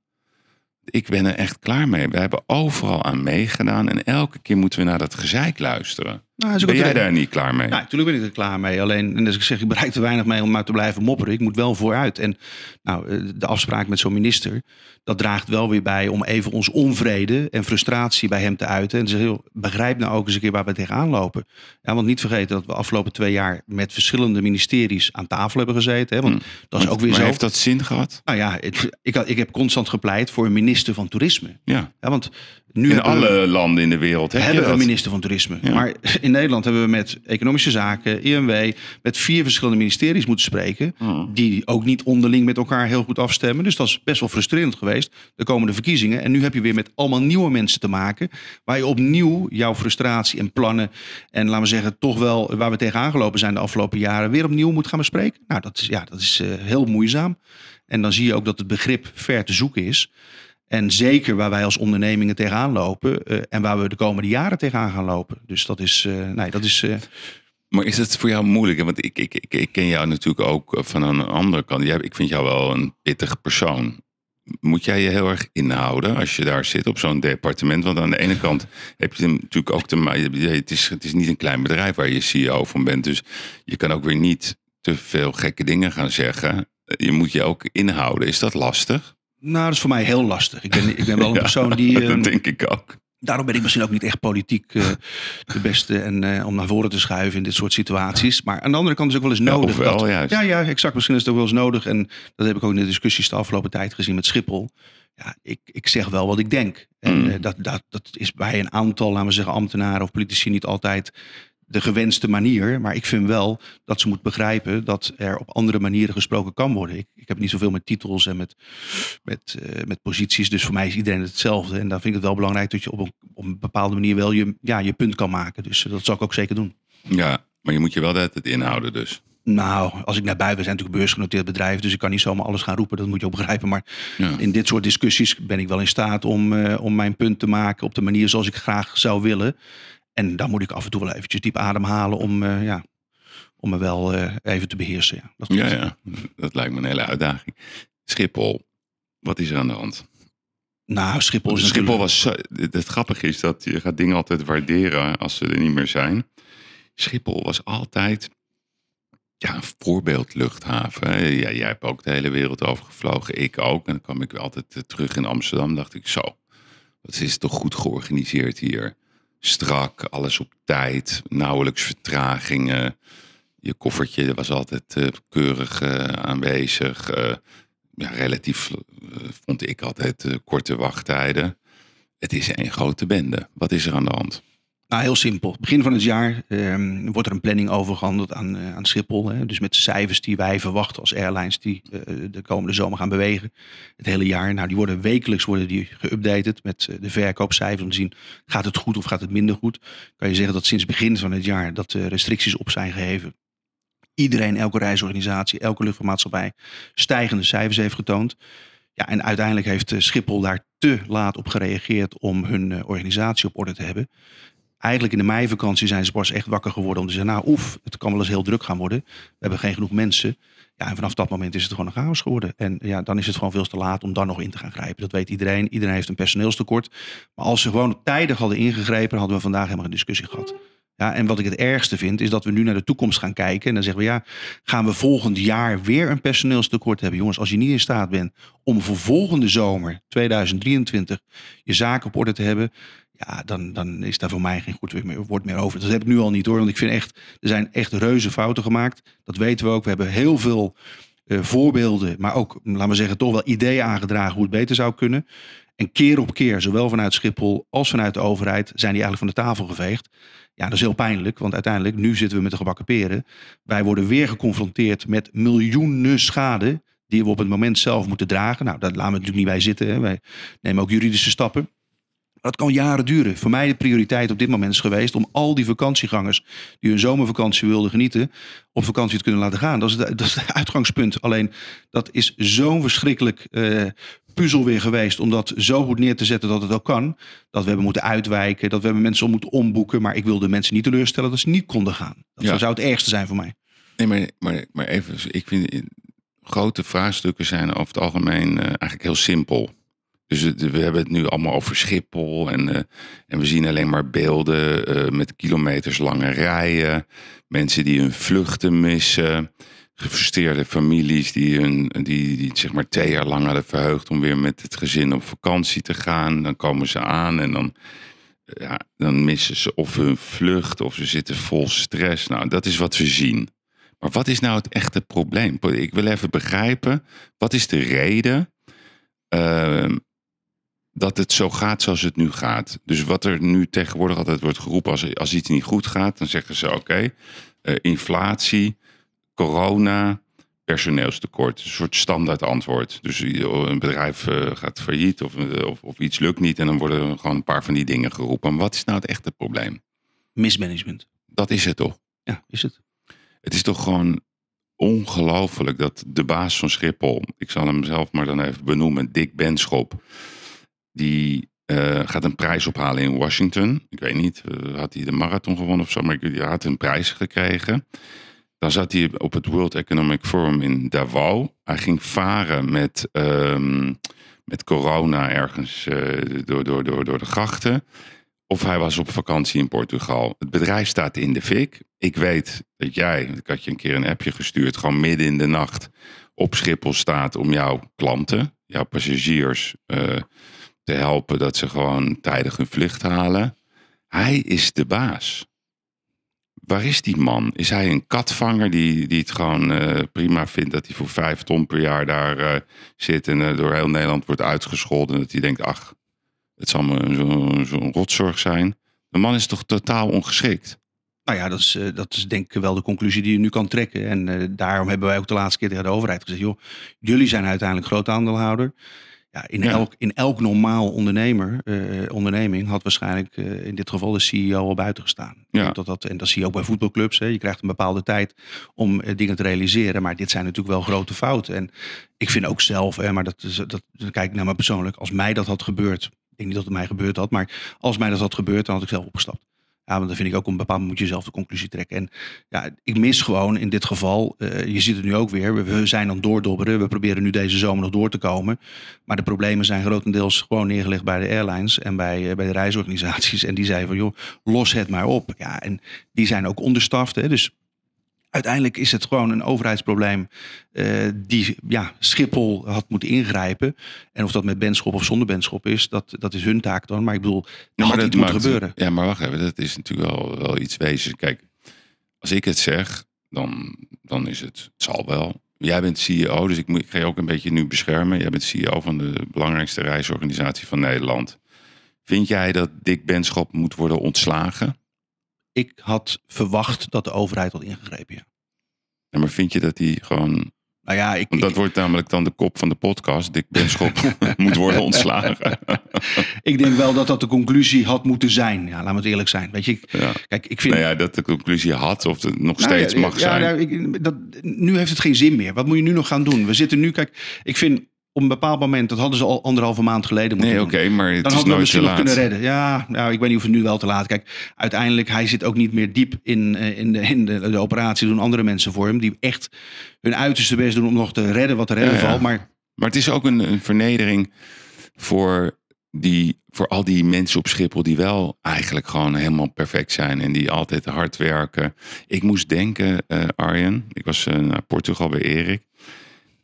[SPEAKER 1] Ik ben er echt klaar mee. We hebben overal aan meegedaan en elke keer moeten we naar dat gezeik luisteren. Nou, ben jij daar niet klaar mee?
[SPEAKER 2] Nou, natuurlijk ben ik er klaar mee. Alleen, en als ik zeg, ik bereik er weinig mee om maar te blijven mopperen. Ik moet wel vooruit. En nou, eh, de afspraak met zo'n minister, dat draagt wel weer bij om even ons onvrede en frustratie bij hem te uiten. En ze heel, begrijp nou ook eens een keer waar we tegenaan lopen. Ja, want niet vergeten dat we afgelopen twee jaar met verschillende ministeries aan tafel hebben gezeten. Hè, want hm. dat is ook weer
[SPEAKER 1] maar
[SPEAKER 2] zo.
[SPEAKER 1] heeft dat zin gehad?
[SPEAKER 2] Nou ja, het, ik, ik heb constant gepleit voor een minister van toerisme.
[SPEAKER 1] Ja.
[SPEAKER 2] ja want
[SPEAKER 1] nu in alle landen in de wereld
[SPEAKER 2] heb hebben we een minister van toerisme. Maar (laughs) in Nederland hebben we met economische zaken, INW, met vier verschillende ministeries moeten spreken. Hmm. Die ook niet onderling met elkaar heel goed afstemmen. Dus dat is best wel frustrerend geweest. De komende verkiezingen. En nu heb je weer met allemaal nieuwe mensen te maken. Waar je opnieuw jouw frustratie en plannen. En laten we zeggen, toch wel waar we tegenaan gelopen zijn de afgelopen jaren. weer opnieuw moet gaan bespreken. Nou, dat is, ja, dat is uh, heel moeizaam. En dan zie je ook dat het begrip ver te zoeken is. En zeker waar wij als ondernemingen tegenaan lopen uh, en waar we de komende jaren tegenaan gaan lopen. Dus dat is, uh, nee, dat is. Uh...
[SPEAKER 1] Maar is het voor jou moeilijk? Want ik, ik, ik, ken jou natuurlijk ook van een andere kant. Jij, ik vind jou wel een pittige persoon. Moet jij je heel erg inhouden als je daar zit op zo'n departement? Want aan de ene kant heb je natuurlijk ook te Het is, het is niet een klein bedrijf waar je CEO van bent. Dus je kan ook weer niet te veel gekke dingen gaan zeggen. Je moet je ook inhouden. Is dat lastig?
[SPEAKER 2] Nou, dat is voor mij heel lastig. Ik ben, ik ben wel een (laughs) persoon die.
[SPEAKER 1] dat ehm, denk ik ook.
[SPEAKER 2] Daarom ben ik misschien ook niet echt politiek uh, de beste en uh, om naar voren te schuiven in dit soort situaties. Maar aan de andere kant is het ook wel eens nodig.
[SPEAKER 1] Ja,
[SPEAKER 2] dat,
[SPEAKER 1] juist.
[SPEAKER 2] ja, ja, exact. Misschien is het ook wel eens nodig. En dat heb ik ook in de discussies de afgelopen tijd gezien met Schiphol. Ja, ik, ik zeg wel wat ik denk. En mm. uh, dat, dat, dat is bij een aantal, laten we zeggen, ambtenaren of politici niet altijd de gewenste manier. Maar ik vind wel dat ze moet begrijpen dat er op andere manieren gesproken kan worden. Ik, ik heb niet zoveel met titels en met, met, uh, met posities. Dus voor mij is iedereen hetzelfde. En dan vind ik het wel belangrijk dat je op een, op een bepaalde manier wel je, ja, je punt kan maken. Dus uh, dat zal ik ook zeker doen.
[SPEAKER 1] Ja, maar je moet je wel het inhouden dus.
[SPEAKER 2] Nou, als ik naar buiten, we zijn natuurlijk beursgenoteerd bedrijf, dus ik kan niet zomaar alles gaan roepen, dat moet je ook begrijpen. Maar ja. in dit soort discussies ben ik wel in staat om, uh, om mijn punt te maken op de manier zoals ik graag zou willen. En dan moet ik af en toe wel eventjes diep ademhalen om, uh, ja, om me wel uh, even te beheersen. Ja.
[SPEAKER 1] Dat, ja, ja, dat lijkt me een hele uitdaging. Schiphol, wat is er aan de hand?
[SPEAKER 2] Nou, Schiphol is
[SPEAKER 1] Schiphol was. Het grappige is dat je gaat dingen altijd waarderen als ze er niet meer zijn. Schiphol was altijd ja, een voorbeeldluchthaven. Ja, jij hebt ook de hele wereld over gevlogen, ik ook. En dan kwam ik altijd eh, terug in Amsterdam. Dacht ik zo, wat is toch goed georganiseerd hier strak, alles op tijd, nauwelijks vertragingen. Je koffertje was altijd uh, keurig uh, aanwezig. Uh, ja, relatief vond ik altijd korte wachttijden. Het is een grote bende. Wat is er aan de hand?
[SPEAKER 2] Nou, heel simpel. Begin van het jaar um, wordt er een planning overgehandeld aan, uh, aan Schiphol. Hè. Dus met cijfers die wij verwachten als airlines die uh, de komende zomer gaan bewegen. Het hele jaar. Nou, die worden wekelijks worden die geüpdated met uh, de verkoopcijfers. Om te zien, gaat het goed of gaat het minder goed? Kan je zeggen dat sinds begin van het jaar dat restricties op zijn geheven. Iedereen, elke reisorganisatie, elke luchtvaartmaatschappij stijgende cijfers heeft getoond. Ja, en uiteindelijk heeft Schiphol daar te laat op gereageerd om hun organisatie op orde te hebben eigenlijk in de meivakantie zijn ze pas echt wakker geworden om te zeggen, nou oef, het kan wel eens heel druk gaan worden. We hebben geen genoeg mensen. Ja, en vanaf dat moment is het gewoon een chaos geworden. En ja, dan is het gewoon veel te laat om daar nog in te gaan grijpen. Dat weet iedereen. Iedereen heeft een personeelstekort. Maar als ze gewoon tijdig hadden ingegrepen, hadden we vandaag helemaal een discussie gehad. Ja, en wat ik het ergste vind, is dat we nu naar de toekomst gaan kijken. En dan zeggen we, ja, gaan we volgend jaar weer een personeelstekort hebben? Jongens, als je niet in staat bent om voor volgende zomer, 2023, je zaken op orde te hebben. Ja, dan, dan is daar voor mij geen goed woord meer over. Dat heb ik nu al niet hoor. Want ik vind echt, er zijn echt reuze fouten gemaakt. Dat weten we ook. We hebben heel veel uh, voorbeelden, maar ook, laten we zeggen, toch wel ideeën aangedragen hoe het beter zou kunnen. En keer op keer, zowel vanuit Schiphol als vanuit de overheid, zijn die eigenlijk van de tafel geveegd. Ja, dat is heel pijnlijk, want uiteindelijk, nu zitten we met de gebakken peren. Wij worden weer geconfronteerd met miljoenen schade die we op het moment zelf moeten dragen. Nou, daar laten we natuurlijk niet bij zitten. Hè. Wij nemen ook juridische stappen. Dat kan jaren duren. Voor mij de prioriteit op dit moment is geweest om al die vakantiegangers die hun zomervakantie wilden genieten, op vakantie te kunnen laten gaan. Dat is, het uitgangspunt. Alleen dat is zo'n verschrikkelijk uh, puzzel weer geweest om dat zo goed neer te zetten dat het ook kan. Dat we hebben moeten uitwijken, dat we hebben mensen moeten omboeken. Maar ik wilde mensen niet teleurstellen dat ze niet konden gaan. Dat zou het ergste zijn voor mij.
[SPEAKER 1] Nee, maar, maar, maar even, ik vind grote vraagstukken zijn over het algemeen uh, eigenlijk heel simpel. Dus we hebben het nu allemaal over Schiphol en, uh, en we zien alleen maar beelden met kilometers lange rijen, mensen die hun vluchten missen, gefrustreerde families die, hun, die, die zeg maar twee jaar lang hadden verheugd om weer met het gezin op vakantie te gaan. Dan komen ze aan en dan, ja, dan missen ze of hun vlucht of ze zitten vol stress. Nou, dat is wat we zien. Maar wat is nou het echte probleem? Ik wil even begrijpen, wat is de reden uh, dat het zo gaat zoals het nu gaat? Dus wat er nu tegenwoordig altijd wordt geroepen als, als iets niet goed gaat, dan zeggen ze oké, uh, inflatie, corona, personeelstekort. Een soort standaard antwoord. Dus een bedrijf uh, gaat failliet of, of, of, iets lukt niet en dan worden gewoon een paar van die dingen geroepen. Maar wat is nou het echte probleem?
[SPEAKER 2] Mismanagement.
[SPEAKER 1] Dat is het toch?
[SPEAKER 2] Ja, is het.
[SPEAKER 1] Het is toch gewoon ongelooflijk dat de baas van Schiphol, ik zal hem zelf maar dan even benoemen, Dick Benschop, die uh, gaat een prijs ophalen in Washington. Ik weet niet, uh, had hij de marathon gewonnen of zo, maar hij had een prijs gekregen. Dan zat hij op het World Economic Forum in Davos. Hij ging varen met, um, met corona ergens uh, door, door, door, door de grachten. Of hij was op vakantie in Portugal. Het bedrijf staat in de fik. Ik weet dat jij, ik had je een keer een appje gestuurd, gewoon midden in de nacht op Schiphol staat om jouw klanten, jouw passagiers uh, te helpen dat ze gewoon tijdig hun vlucht halen. Hij is de baas. Waar is die man? Is hij een katvanger die, die het gewoon uh, prima vindt dat hij voor vijf ton per jaar daar uh, zit en uh, door heel Nederland wordt uitgescholden? En dat hij denkt, ach, het zal me zo'n zo rotzorg zijn. De man is toch totaal ongeschikt?
[SPEAKER 2] Nou ja, dat is, dat is denk ik wel de conclusie die je nu kan trekken. En daarom hebben wij ook de laatste keer tegen de overheid gezegd: joh, jullie zijn uiteindelijk groot aandeelhouder. Ja, in, ja. Elk, in elk normaal ondernemer, uh, onderneming had waarschijnlijk uh, in dit geval de CEO al buiten gestaan.
[SPEAKER 1] Ja.
[SPEAKER 2] Dat dat, en dat zie je ook bij voetbalclubs. Hè. Je krijgt een bepaalde tijd om uh, dingen te realiseren. Maar dit zijn natuurlijk wel grote fouten. En ik vind ook zelf, hè, maar dat, is, dat, dat kijk ik naar me persoonlijk. Als mij dat had gebeurd, ik denk niet dat het mij gebeurd had. Maar als mij dat had gebeurd, dan had ik zelf opgestapt. Ja, dan vind ik ook op een bepaald moment moet je zelf de conclusie trekken. En ja, ik mis gewoon in dit geval, uh, je ziet het nu ook weer, we, zijn aan doordobberen. We proberen nu deze zomer nog door te komen. Maar de problemen zijn grotendeels gewoon neergelegd bij de airlines en bij, uh, bij de reisorganisaties. En die zeiden van joh, los het maar op. Ja, en die zijn ook onderstaft. Hè, dus uiteindelijk is het gewoon een overheidsprobleem uh, die ja, Schiphol had moeten ingrijpen. En of dat met Benschop of zonder Benschop is, dat, dat is hun taak dan. Maar ik bedoel,
[SPEAKER 1] ja,
[SPEAKER 2] had
[SPEAKER 1] dat
[SPEAKER 2] moeten gebeuren.
[SPEAKER 1] Ja, maar wacht even, dat is natuurlijk wel, wel iets wezen. Kijk, als ik het zeg, dan, dan is het, het zal wel. Jij bent CEO, dus ik, moet, ik ga je ook een beetje nu beschermen. Jij bent CEO van de belangrijkste reisorganisatie van Nederland. Vind jij dat Dick Benschop moet worden ontslagen?
[SPEAKER 2] ik had verwacht dat de overheid had ingegrepen. Ja.
[SPEAKER 1] Ja maar vind je dat die gewoon.
[SPEAKER 2] Nou ja, ik,
[SPEAKER 1] Want dat
[SPEAKER 2] ik,
[SPEAKER 1] wordt namelijk dan de kop van de podcast. Dick Benschop (laughs) moet worden ontslagen. (laughs)
[SPEAKER 2] ik denk wel dat dat de conclusie had moeten zijn. Ja, laten we het eerlijk zijn. Weet je, ik,
[SPEAKER 1] ja.
[SPEAKER 2] kijk, ik vind.
[SPEAKER 1] Nou ja, dat de conclusie had of het nog steeds
[SPEAKER 2] nou ja,
[SPEAKER 1] mag zijn.
[SPEAKER 2] Ja, ik, dat, nu heeft het geen zin meer. Wat moet je nu nog gaan doen? We zitten nu, kijk, ik vind op een bepaald moment, dat hadden ze al anderhalve maand geleden moeten
[SPEAKER 1] Nee, oké, maar het
[SPEAKER 2] Dan
[SPEAKER 1] is
[SPEAKER 2] hadden we misschien nog kunnen redden. Ja, nou, ik weet niet of het nu wel te laat. Kijk, uiteindelijk, hij zit ook niet meer diep in, eh, in, de, in de, de operatie. Doen andere mensen voor hem. Die echt hun uiterste best doen om nog te redden wat te redden
[SPEAKER 1] Ja, ja.
[SPEAKER 2] valt. Maar
[SPEAKER 1] Maar het is ook een, een vernedering voor, die, voor al die mensen op Schiphol die wel eigenlijk gewoon helemaal perfect zijn en die altijd hard werken. Ik moest denken, eh, Arjen, ik was eh, naar Portugal bij Erik.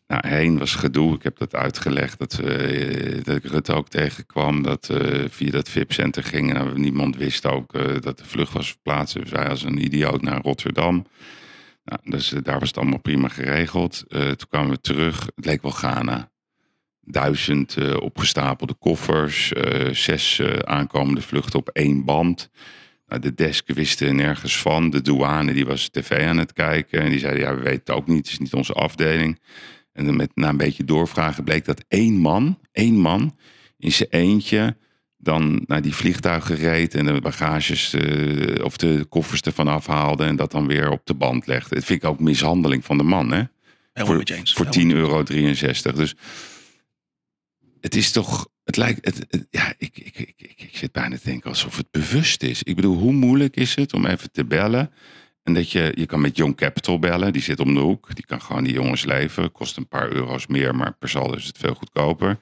[SPEAKER 1] Nou, heen was gedoe. Ik heb dat uitgelegd. Dat, eh, dat ik Rutte ook tegenkwam. Dat eh, via dat VIP-center ging. En niemand wist ook eh, dat de vlucht was verplaatst. Dus wij als een idioot naar Rotterdam. Nou, dus daar was het allemaal prima geregeld. Toen kwamen we terug. Het leek wel Ghana. Duizend opgestapelde koffers. zes aankomende vluchten op één band. Nou, de desk wisten nergens van. De douane die was tv aan het kijken. En die zeiden, ja, we weten het ook niet. Het is niet onze afdeling. En met, na een beetje doorvragen bleek dat één man, één man, in zijn eentje dan naar die vliegtuigen reed en de bagages eh, of de koffers ervan afhaalde en dat dan weer op de band legde. Dat vind ik ook mishandeling van de man, hè?
[SPEAKER 2] helemaal
[SPEAKER 1] voor,
[SPEAKER 2] met je eens.
[SPEAKER 1] voor
[SPEAKER 2] Helemaal.
[SPEAKER 1] 10,63 euro. Dus het is toch, het lijkt, het, het- ja, ik, ik, ik, ik, ik zit bijna te denken alsof het bewust is. Ik bedoel, hoe moeilijk is het om even te bellen? En dat je, je kan met Young Capital bellen, die zit om de hoek. Die kan gewoon die jongens leven. Kost een paar euro's meer, maar per saldo is het veel goedkoper.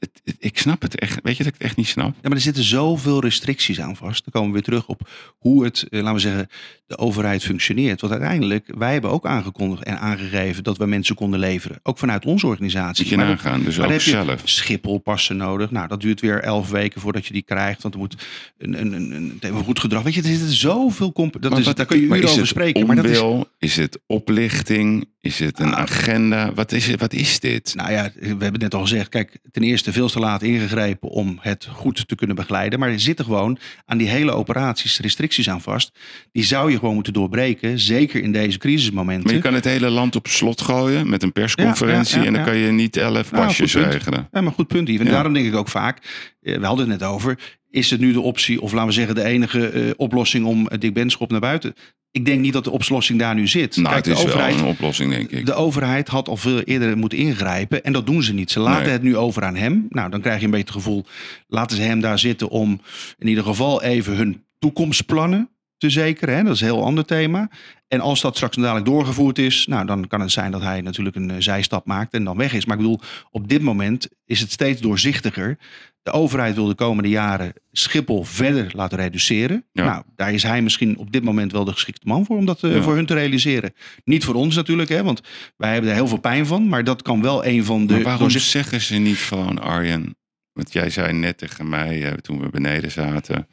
[SPEAKER 1] Het, het- ik snap het echt. Weet je dat ik het echt niet snap?
[SPEAKER 2] Ja, maar er zitten zoveel restricties aan vast. Dan komen we weer terug op hoe het, eh, laten we zeggen, de overheid functioneert. Want uiteindelijk, wij hebben ook aangekondigd en aangegeven dat we mensen konden leveren. Ook vanuit onze organisatie.
[SPEAKER 1] Moet je
[SPEAKER 2] Maar
[SPEAKER 1] nagaan. Dus ook zelf.
[SPEAKER 2] Schiphol passen nodig. Nou, dat duurt weer elf weken voordat je die krijgt. Want er moet een, een, een, een, goed gedrag. Weet je, er zitten zoveel... Dat
[SPEAKER 1] Maar
[SPEAKER 2] is,
[SPEAKER 1] wat-
[SPEAKER 2] daar kun je uren over spreken. Maar dat is,
[SPEAKER 1] onwil? is het oplichting? Is het een
[SPEAKER 2] Ah.
[SPEAKER 1] agenda? Wat is, het, wat is dit?
[SPEAKER 2] Nou ja, we hebben het net al gezegd. Kijk, ten eerste veel te laat ingegrepen om het goed te kunnen begeleiden. Maar er zitten gewoon aan die hele operaties restricties aan vast. Die zou je gewoon moeten doorbreken. Zeker in deze crisismomenten.
[SPEAKER 1] Maar je kan het hele land op slot gooien met een persconferentie.
[SPEAKER 2] Ja, ja, ja,
[SPEAKER 1] en dan kan je niet elf
[SPEAKER 2] Nou,
[SPEAKER 1] pasjes regelen.
[SPEAKER 2] Ja, maar goed punt, Yves. En daarom denk ik ook vaak, we hadden het net over, is het nu de optie, of laten we zeggen de enige eh, oplossing om eh, Dick Benschop naar buiten? Ik denk niet dat de oplossing daar nu zit.
[SPEAKER 1] Nou,
[SPEAKER 2] Kijk,
[SPEAKER 1] het is
[SPEAKER 2] de overheid,
[SPEAKER 1] wel een oplossing, denk ik.
[SPEAKER 2] de overheid had al veel eerder moeten ingrijpen en dat doen ze niet. Ze laten
[SPEAKER 1] Nee.
[SPEAKER 2] het nu over aan hem. Nou, dan krijg je een beetje het gevoel, laten ze hem daar zitten om in ieder geval even hun toekomstplannen te zekeren. Hè? Dat is een heel ander thema. En als dat straks dadelijk doorgevoerd is, nou, dan kan het zijn dat hij natuurlijk een eh, zijstap maakt en dan weg is. Maar ik bedoel, op dit moment is het steeds doorzichtiger. De overheid wil de komende jaren Schiphol verder laten reduceren.
[SPEAKER 1] Ja.
[SPEAKER 2] Nou, daar is hij misschien op dit moment wel de geschikte man voor om dat eh,
[SPEAKER 1] Ja.
[SPEAKER 2] voor hun te realiseren. Niet voor ons natuurlijk, hè, want wij hebben er heel veel pijn van. Maar dat kan wel een van de.
[SPEAKER 1] maar waarom
[SPEAKER 2] doorzicht-
[SPEAKER 1] zeggen ze niet gewoon, Arjen... Want jij zei net tegen mij, eh, toen we beneden zaten...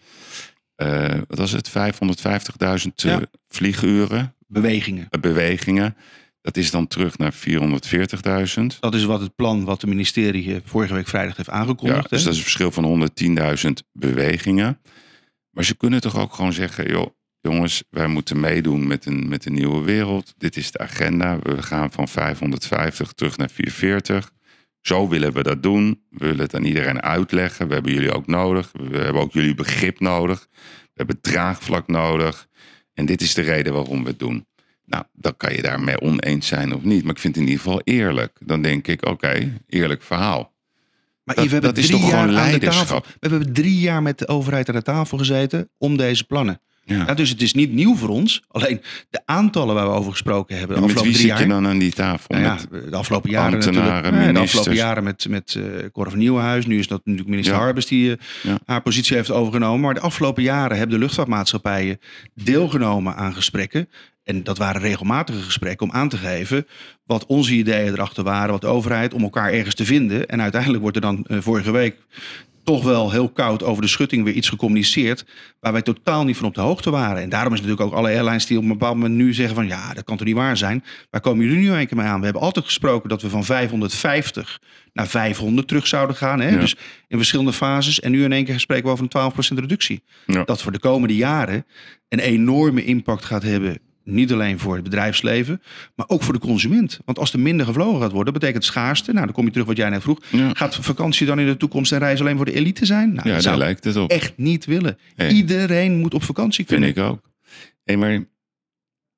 [SPEAKER 1] eh, wat was het? 550.000 eh,
[SPEAKER 2] Ja.
[SPEAKER 1] vlieguren,
[SPEAKER 2] bewegingen?
[SPEAKER 1] eh, bewegingen. Dat is dan terug naar 440.000.
[SPEAKER 2] Dat is wat het plan wat de ministerie vorige week vrijdag heeft
[SPEAKER 1] Ja,
[SPEAKER 2] aangekondigd.
[SPEAKER 1] dus
[SPEAKER 2] hè.
[SPEAKER 1] dat is een verschil van 110.000 bewegingen. Maar ze kunnen toch ook gewoon zeggen, joh, jongens, wij moeten meedoen met een, met een nieuwe wereld. Dit is de agenda. We gaan van 550 terug naar 440. Zo willen we dat doen. We willen het aan iedereen uitleggen. We hebben jullie ook nodig. We hebben ook jullie begrip nodig. We hebben draagvlak nodig. En dit is de reden waarom we het doen. Nou, dan kan je daarmee oneens zijn of niet. Maar ik vind het in ieder geval eerlijk. Dan denk ik, oké, eerlijk verhaal.
[SPEAKER 2] Maar
[SPEAKER 1] dat-
[SPEAKER 2] we hebben
[SPEAKER 1] dat is toch
[SPEAKER 2] jaar
[SPEAKER 1] gewoon
[SPEAKER 2] aan de
[SPEAKER 1] leiderschap?
[SPEAKER 2] tafel. We hebben drie jaar met de overheid aan de tafel gezeten om deze plannen.
[SPEAKER 1] Ja.
[SPEAKER 2] Ja, dus het is niet nieuw voor ons. Alleen de aantallen waar we over gesproken hebben de
[SPEAKER 1] En met wie
[SPEAKER 2] drie
[SPEAKER 1] zit
[SPEAKER 2] jaar.
[SPEAKER 1] je dan aan die tafel?
[SPEAKER 2] Nou ja, de afgelopen jaren
[SPEAKER 1] ambtenaren,
[SPEAKER 2] natuurlijk. Nee, de afgelopen jaren met, met eh Cor van Nieuwenhuis. Nu is dat natuurlijk minister
[SPEAKER 1] Ja.
[SPEAKER 2] Harbers die eh,
[SPEAKER 1] Ja.
[SPEAKER 2] haar positie heeft overgenomen. Maar de afgelopen jaren hebben de luchtvaartmaatschappijen deelgenomen aan gesprekken. En dat waren regelmatige gesprekken om aan te geven wat onze ideeën erachter waren. Wat de overheid om elkaar ergens te vinden. En uiteindelijk wordt er dan eh, vorige week toch wel heel koud over de schutting weer iets gecommuniceerd. Waar wij totaal niet van op de hoogte waren. En daarom is natuurlijk ook alle airlines die op een bepaald moment nu zeggen van ja, dat kan toch niet waar zijn. Waar komen jullie nu een keer mee aan? We hebben altijd gesproken dat we van 550 naar 500 terug zouden gaan. Hè?
[SPEAKER 1] Ja.
[SPEAKER 2] Dus in verschillende fases. En nu in één keer spreken we over een 12% reductie.
[SPEAKER 1] Ja.
[SPEAKER 2] Dat voor de komende jaren een enorme impact gaat hebben. Niet alleen voor het bedrijfsleven, maar ook voor de consument. Want als er minder gevlogen gaat worden, betekent schaarste. Nou, dan kom je terug wat jij net vroeg.
[SPEAKER 1] Ja.
[SPEAKER 2] Gaat vakantie dan in de toekomst en reis alleen voor de elite zijn? Nou,
[SPEAKER 1] ja,
[SPEAKER 2] dat
[SPEAKER 1] daar lijkt het op.
[SPEAKER 2] echt niet willen. Iedereen moet op vakantie
[SPEAKER 1] Vind
[SPEAKER 2] kunnen.
[SPEAKER 1] ik ook. Hey, maar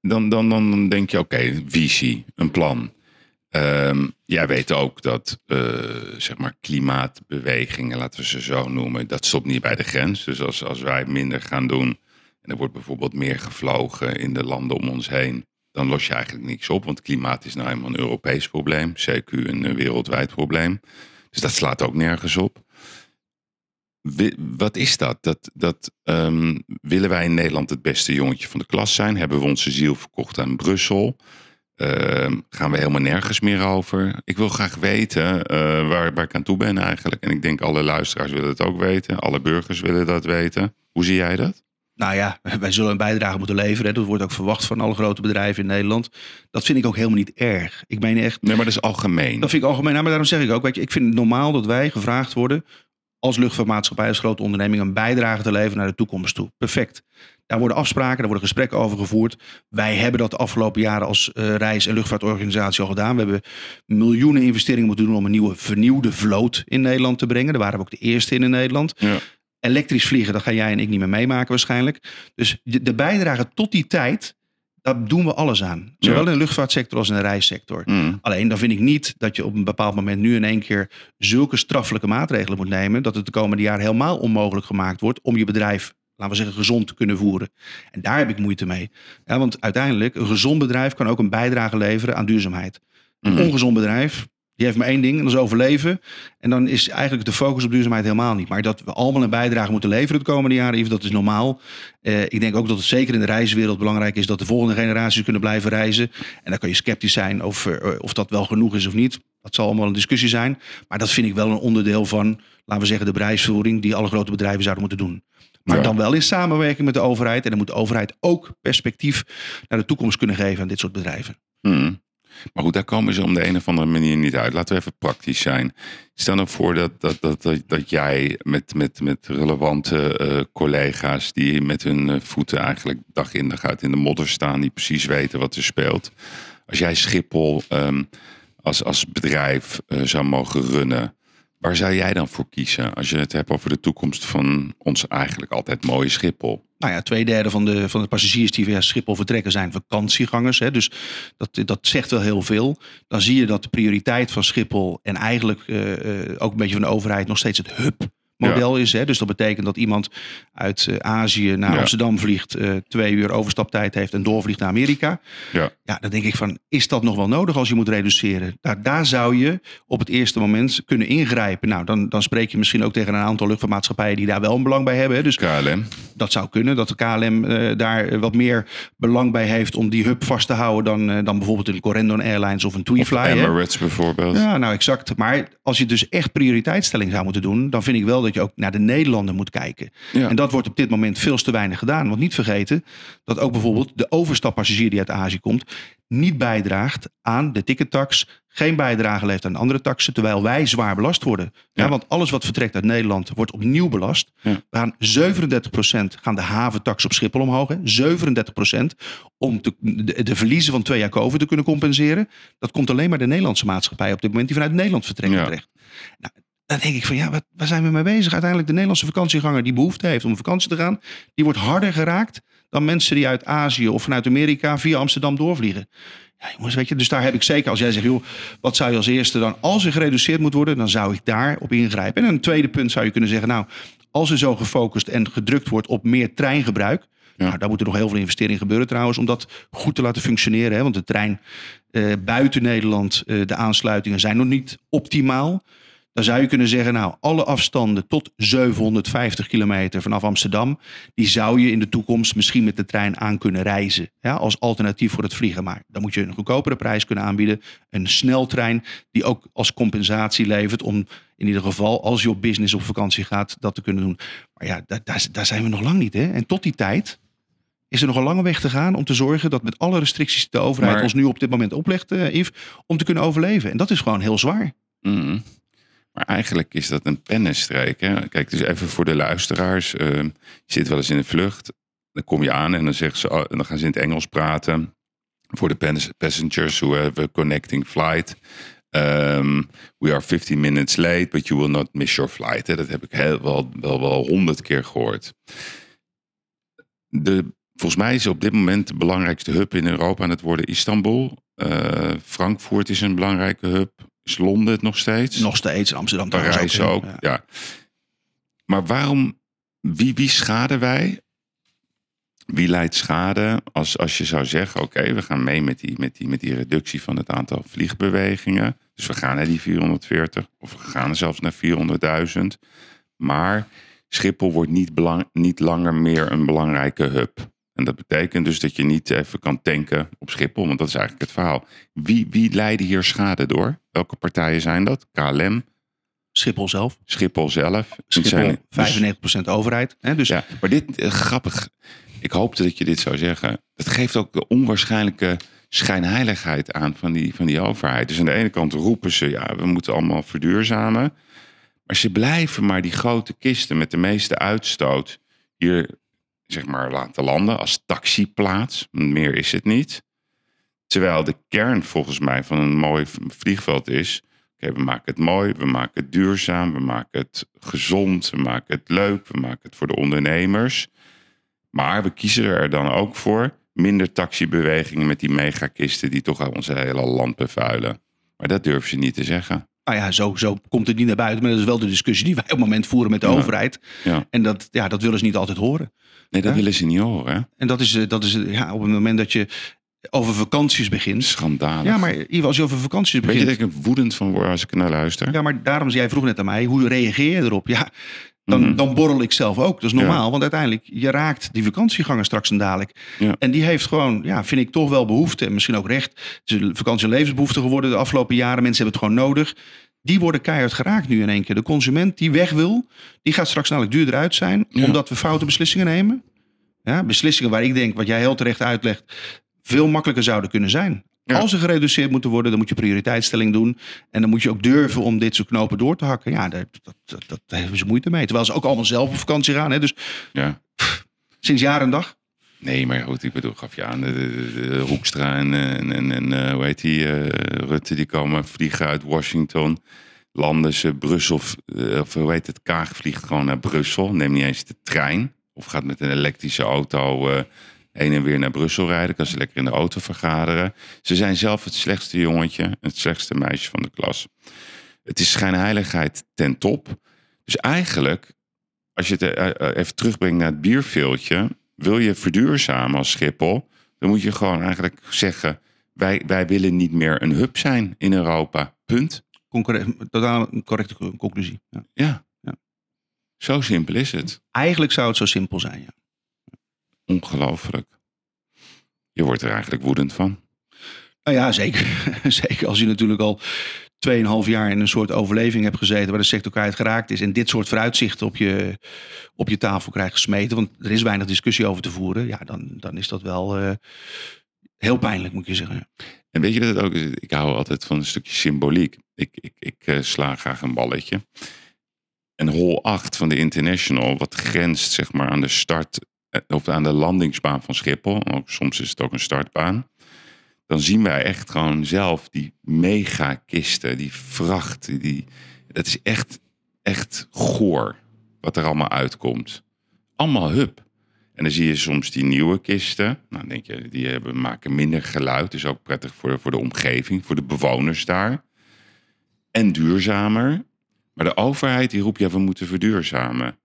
[SPEAKER 1] dan, dan, dan denk je, oké, visie, een plan. Ehm, jij weet ook dat uh, zeg maar klimaatbewegingen, laten we ze zo noemen, dat stopt niet bij de grens. Dus als, als wij minder gaan doen en er wordt bijvoorbeeld meer gevlogen in de landen om ons heen, dan los je eigenlijk niks op. Want klimaat is nou eenmaal een Europees probleem, CQ een wereldwijd probleem. Dus dat slaat ook nergens op. Wat is dat? dat, dat um, willen wij in Nederland het beste jongetje van de klas zijn? Hebben we onze ziel verkocht aan Brussel? Uh, gaan we helemaal nergens meer over? Ik wil graag weten uh, waar, waar ik aan toe ben eigenlijk. En ik denk alle luisteraars willen het ook weten. Alle burgers willen dat weten. Hoe zie jij dat?
[SPEAKER 2] Nou ja, (laughs) wij zullen een bijdrage moeten leveren. Dat wordt ook verwacht van alle grote bedrijven in Nederland. Dat vind ik ook helemaal niet erg. Ik meen echt.
[SPEAKER 1] Nee, maar dat is algemeen.
[SPEAKER 2] Dat vind ik algemeen. Nou, maar daarom zeg ik ook, weet je, ik vind het normaal dat wij gevraagd worden als luchtvaartmaatschappij, als grote onderneming, een bijdrage te leveren naar de toekomst toe. Perfect. Daar worden afspraken, daar worden gesprekken over gevoerd. Wij hebben dat de afgelopen jaren als uh, reis- en luchtvaartorganisatie al gedaan. We hebben miljoenen investeringen moeten doen om een nieuwe vernieuwde vloot in Nederland te brengen. Daar waren we ook de eerste in in Nederland. Ja. Elektrisch vliegen, dat ga jij en ik niet meer meemaken waarschijnlijk. Dus de, bijdrage tot die tijd daar doen we alles aan. Zowel in de luchtvaartsector als in de reissector. Mm. Alleen dan vind ik niet dat je op een bepaald moment nu in één keer zulke straffelijke maatregelen moet nemen. Dat het de komende jaren helemaal onmogelijk gemaakt wordt om je bedrijf, laten we zeggen, gezond te kunnen voeren. En daar heb ik moeite mee. Ja, want uiteindelijk, een gezond bedrijf kan ook een bijdrage leveren aan duurzaamheid. Een mm. ongezond bedrijf die heeft maar één ding, en dat is overleven. En dan is eigenlijk de focus op duurzaamheid helemaal niet. Maar dat we allemaal een bijdrage moeten leveren de komende jaren, even, dat is normaal. Uh, ik denk ook dat het zeker in de reiswereld belangrijk is dat de volgende generaties kunnen blijven reizen. En dan kan je sceptisch zijn over uh, of dat wel genoeg is of niet. Dat zal allemaal een discussie zijn. Maar dat vind ik wel een onderdeel van, laten we zeggen, de bedrijfsvoering die alle grote bedrijven zouden moeten doen. Maar ja. dan wel in samenwerking met de overheid. En dan moet de overheid ook perspectief naar de toekomst kunnen geven aan dit soort bedrijven.
[SPEAKER 1] Hmm. Maar goed, daar komen ze om de een of andere manier niet uit. Laten we even praktisch zijn. Stel nou voor dat, dat, dat, dat, dat jij met, met, met relevante uh, collega's die met hun uh, voeten eigenlijk dag in dag uit in de modder staan, die precies weten wat er speelt. Als jij Schiphol um, als, als bedrijf uh, zou mogen runnen, waar zou jij dan voor kiezen als je het hebt over de toekomst van ons eigenlijk altijd mooie Schiphol?
[SPEAKER 2] nou ja, twee derde van de, van de passagiers die via Schiphol vertrekken zijn vakantiegangers. Hè, dus dat, dat zegt wel heel veel. Dan zie je dat de prioriteit van Schiphol en eigenlijk uh, ook een beetje van de overheid nog steeds het hub model is. Hè? Dus dat betekent dat iemand uit uh, Azië naar Amsterdam vliegt, uh, twee uur overstaptijd heeft en doorvliegt naar Amerika. Ja. ja, dan denk ik van, is dat nog wel nodig als je moet reduceren? Daar, daar zou je op het eerste moment kunnen ingrijpen. Nou, dan, dan spreek je misschien ook tegen een aantal luchtvaartmaatschappijen die daar wel een belang bij hebben. Hè? Dus
[SPEAKER 1] KLM.
[SPEAKER 2] Dat zou kunnen, dat de KLM uh, daar wat meer belang bij heeft om die hub vast te houden dan, dan bijvoorbeeld een Corendon Airlines of een. Of
[SPEAKER 1] Emirates bijvoorbeeld.
[SPEAKER 2] Ja, nou exact. Maar als je dus echt prioriteitsstelling zou moeten doen, dan vind ik wel dat je ook naar de Nederlander moet kijken. En dat wordt op dit moment veel te weinig gedaan. Want niet vergeten dat ook bijvoorbeeld de overstappassagier die uit Azië komt, niet bijdraagt aan de tickettax, geen bijdrage levert aan andere taxen, terwijl wij zwaar belast worden. Ja. want alles wat vertrekt uit Nederland wordt opnieuw belast. Ja. We gaan 37% gaan de haventax op Schiphol omhoog. Hè? 37% om te, de, de, verliezen van twee jaar COVID te kunnen compenseren. Dat komt alleen maar de Nederlandse maatschappij op dit moment die vanuit Nederland vertrekken terecht. Nou, dan denk ik van ja, wat, waar zijn we mee bezig? Uiteindelijk de Nederlandse vakantieganger die behoefte heeft om op vakantie te gaan, die wordt harder geraakt dan mensen die uit Azië of vanuit Amerika via Amsterdam doorvliegen. Ja, jongens, weet je, dus daar heb ik zeker, als jij zegt, joh, wat zou je als eerste dan, als er gereduceerd moet worden, dan zou ik daar op ingrijpen. En een tweede punt zou je kunnen zeggen, nou, als er zo gefocust en gedrukt wordt op meer treingebruik, ja. Nou, daar moeten nog heel veel investeringen gebeuren trouwens, om dat goed te laten functioneren. Hè? Want de trein uh, buiten Nederland, uh, de aansluitingen zijn nog niet optimaal. Dan zou je kunnen zeggen, nou, alle afstanden tot 750 kilometer vanaf Amsterdam, die zou je in de toekomst misschien met de trein aan kunnen reizen. Ja, als alternatief voor het vliegen. Maar dan moet je een goedkopere prijs kunnen aanbieden. Een sneltrein die ook als compensatie levert om in ieder geval, als je op business of vakantie gaat, dat te kunnen doen. Maar ja, daar, daar, daar zijn we nog lang niet. Hè? En tot die tijd is er nog een lange weg te gaan om te zorgen dat met alle restricties die de overheid ons nu op dit moment oplegt, uh, Yves, om te kunnen overleven. En dat is gewoon heel zwaar.
[SPEAKER 1] Mm. Maar eigenlijk is dat een pennenstreek. Hè? Kijk, dus even voor de luisteraars. Uh, je zit wel eens in een vlucht. Dan kom je aan en dan, zeggen ze, oh, dan gaan ze in het Engels praten. Voor de passengers who have a connecting flight. Um, we are 15 minutes late, but you will not miss your flight. Hè? Dat heb ik heel, wel, wel, wel honderd keer gehoord. De, volgens mij is op dit moment de belangrijkste hub in Europa aan het worden Istanbul. Eh, Frankfurt is een belangrijke hub. Is Londen het nog steeds?
[SPEAKER 2] Nog steeds Amsterdam.
[SPEAKER 1] Parijs ook,
[SPEAKER 2] Ja.
[SPEAKER 1] ja. Maar waarom, wie, wie schaden wij? Wie leidt schade als, als je zou zeggen, oké, we gaan mee met die, met, die, met die reductie van het aantal vliegbewegingen. Dus we gaan naar die 440 of we gaan zelfs naar 400.000. Maar Schiphol wordt niet, belang, niet langer meer een belangrijke hub. En dat betekent dus dat je niet even kan tanken op Schiphol, want dat is eigenlijk het verhaal. Wie, wie leiden hier schade door? Welke partijen zijn dat? KLM,
[SPEAKER 2] Schiphol zelf.
[SPEAKER 1] Schiphol zelf. Het
[SPEAKER 2] Schiphol,
[SPEAKER 1] zijn- dus-
[SPEAKER 2] 95% overheid. Hè? Dus
[SPEAKER 1] ja, maar dit, eh, grappig. Ik hoopte dat je dit zou zeggen. Het geeft ook de onwaarschijnlijke schijnheiligheid aan van die, van die overheid. Dus aan de ene kant roepen ze, ja, we moeten allemaal verduurzamen. Maar ze blijven maar die grote kisten met de meeste uitstoot hier, zeg maar, laten landen als taxiplaats. Meer is het niet. Terwijl de kern volgens mij van een mooi vliegveld is... We maken het mooi, we maken het duurzaam, we maken het gezond, we maken het leuk, we maken het voor de ondernemers. Maar we kiezen er dan ook voor minder taxibewegingen met die megakisten die toch ons hele land bevuilen. Maar dat durven ze niet te zeggen.
[SPEAKER 2] Nou ja, zo, zo komt het niet naar buiten. Maar dat is wel de discussie die wij op het moment voeren met de
[SPEAKER 1] Ja.
[SPEAKER 2] overheid.
[SPEAKER 1] Ja.
[SPEAKER 2] En dat, ja, dat willen ze niet altijd horen.
[SPEAKER 1] Nee, dat willen ze niet horen. Hè?
[SPEAKER 2] En dat is, eh, dat is eh, ja, op het moment dat je over vakanties begint.
[SPEAKER 1] Schandalig.
[SPEAKER 2] Ja, maar Ivo, als je over vakanties
[SPEAKER 1] Weet je
[SPEAKER 2] begint.
[SPEAKER 1] dat ik er woedend van word als ik naar luister?
[SPEAKER 2] Ja, maar daarom, jij vroeg net aan mij, hoe reageer je erop? Ja, dan,
[SPEAKER 1] Mhm.
[SPEAKER 2] dan borrel ik zelf ook. Dat is normaal, want uiteindelijk, je raakt die vakantieganger straks en dadelijk.
[SPEAKER 1] Ja.
[SPEAKER 2] En die heeft gewoon, ja, vind ik toch wel behoefte en misschien ook recht. Het is een vakantie- en levensbehoefte geworden de afgelopen jaren. Mensen hebben het gewoon nodig. Die worden keihard geraakt nu in één keer. De consument die weg wil, die gaat straks dadelijk duurder uit zijn,
[SPEAKER 1] Ja.
[SPEAKER 2] omdat we foute beslissingen nemen. Ja, beslissingen waar ik denk, wat jij heel terecht uitlegt, veel makkelijker zouden kunnen zijn.
[SPEAKER 1] Ja.
[SPEAKER 2] Als ze gereduceerd moeten worden, dan moet je prioriteitsstelling doen. En dan moet je ook durven om dit soort knopen door te hakken. Ja, daar, dat, dat, dat, daar hebben ze moeite mee. Terwijl ze ook allemaal zelf op vakantie gaan. Hè? Dus
[SPEAKER 1] Ja.
[SPEAKER 2] sinds jaar en dag.
[SPEAKER 1] Nee, maar goed, ik bedoel, gaf je aan, de, de, Hoekstra en, en, en, en eh, hoe heet die, eh, Rutte, die komen vliegen uit Washington. Landen ze Brussel, eh, of hoe heet het, Kaag vliegt gewoon naar Brussel. Neemt niet eens de trein. Of gaat met een elektrische auto heen en weer naar Brussel rijden. Kan ze lekker in de auto vergaderen. Ze zijn zelf het slechtste jongetje, het slechtste meisje van de klas. Het is schijnheiligheid ten top. Dus eigenlijk, als je het eh, eh, even terugbrengt naar het bierveeltje. Wil je verduurzamen als Schiphol, dan moet je gewoon eigenlijk zeggen: wij, wij willen niet meer een hub zijn in Europa. Punt.
[SPEAKER 2] Totaal een correcte co- conclusie. Ja.
[SPEAKER 1] Ja.
[SPEAKER 2] Ja.
[SPEAKER 1] Zo simpel is het.
[SPEAKER 2] Eigenlijk zou het zo simpel zijn. Ja.
[SPEAKER 1] Ongelooflijk. Je wordt er eigenlijk woedend van.
[SPEAKER 2] Nou ja, zeker. (laughs) zeker als je natuurlijk al 2,5 jaar in een soort overleving hebt gezeten... waar de sector keihard geraakt is... en dit soort vooruitzichten op je, op je tafel krijgt gesmeten... want er is weinig discussie over te voeren... ja, dan, dan is dat wel eh, heel pijnlijk, moet je zeggen.
[SPEAKER 1] En weet je dat het ook is? Ik hou altijd van een stukje symboliek. Ik, ik, ik eh, sla graag een balletje. En hol 8 van de International, wat grenst zeg maar aan de start of aan de landingsbaan van Schiphol. Ook, soms is het ook een startbaan. Dan zien wij echt gewoon zelf die megakisten, die vracht. Die, dat is echt, echt goor wat er allemaal uitkomt. Allemaal hub. En dan zie je soms die nieuwe kisten. Nou, dan denk je, die hebben, maken minder geluid. Dus ook prettig voor, voor de omgeving, voor de bewoners daar. En duurzamer. Maar de overheid die roept, ja, we moeten verduurzamen.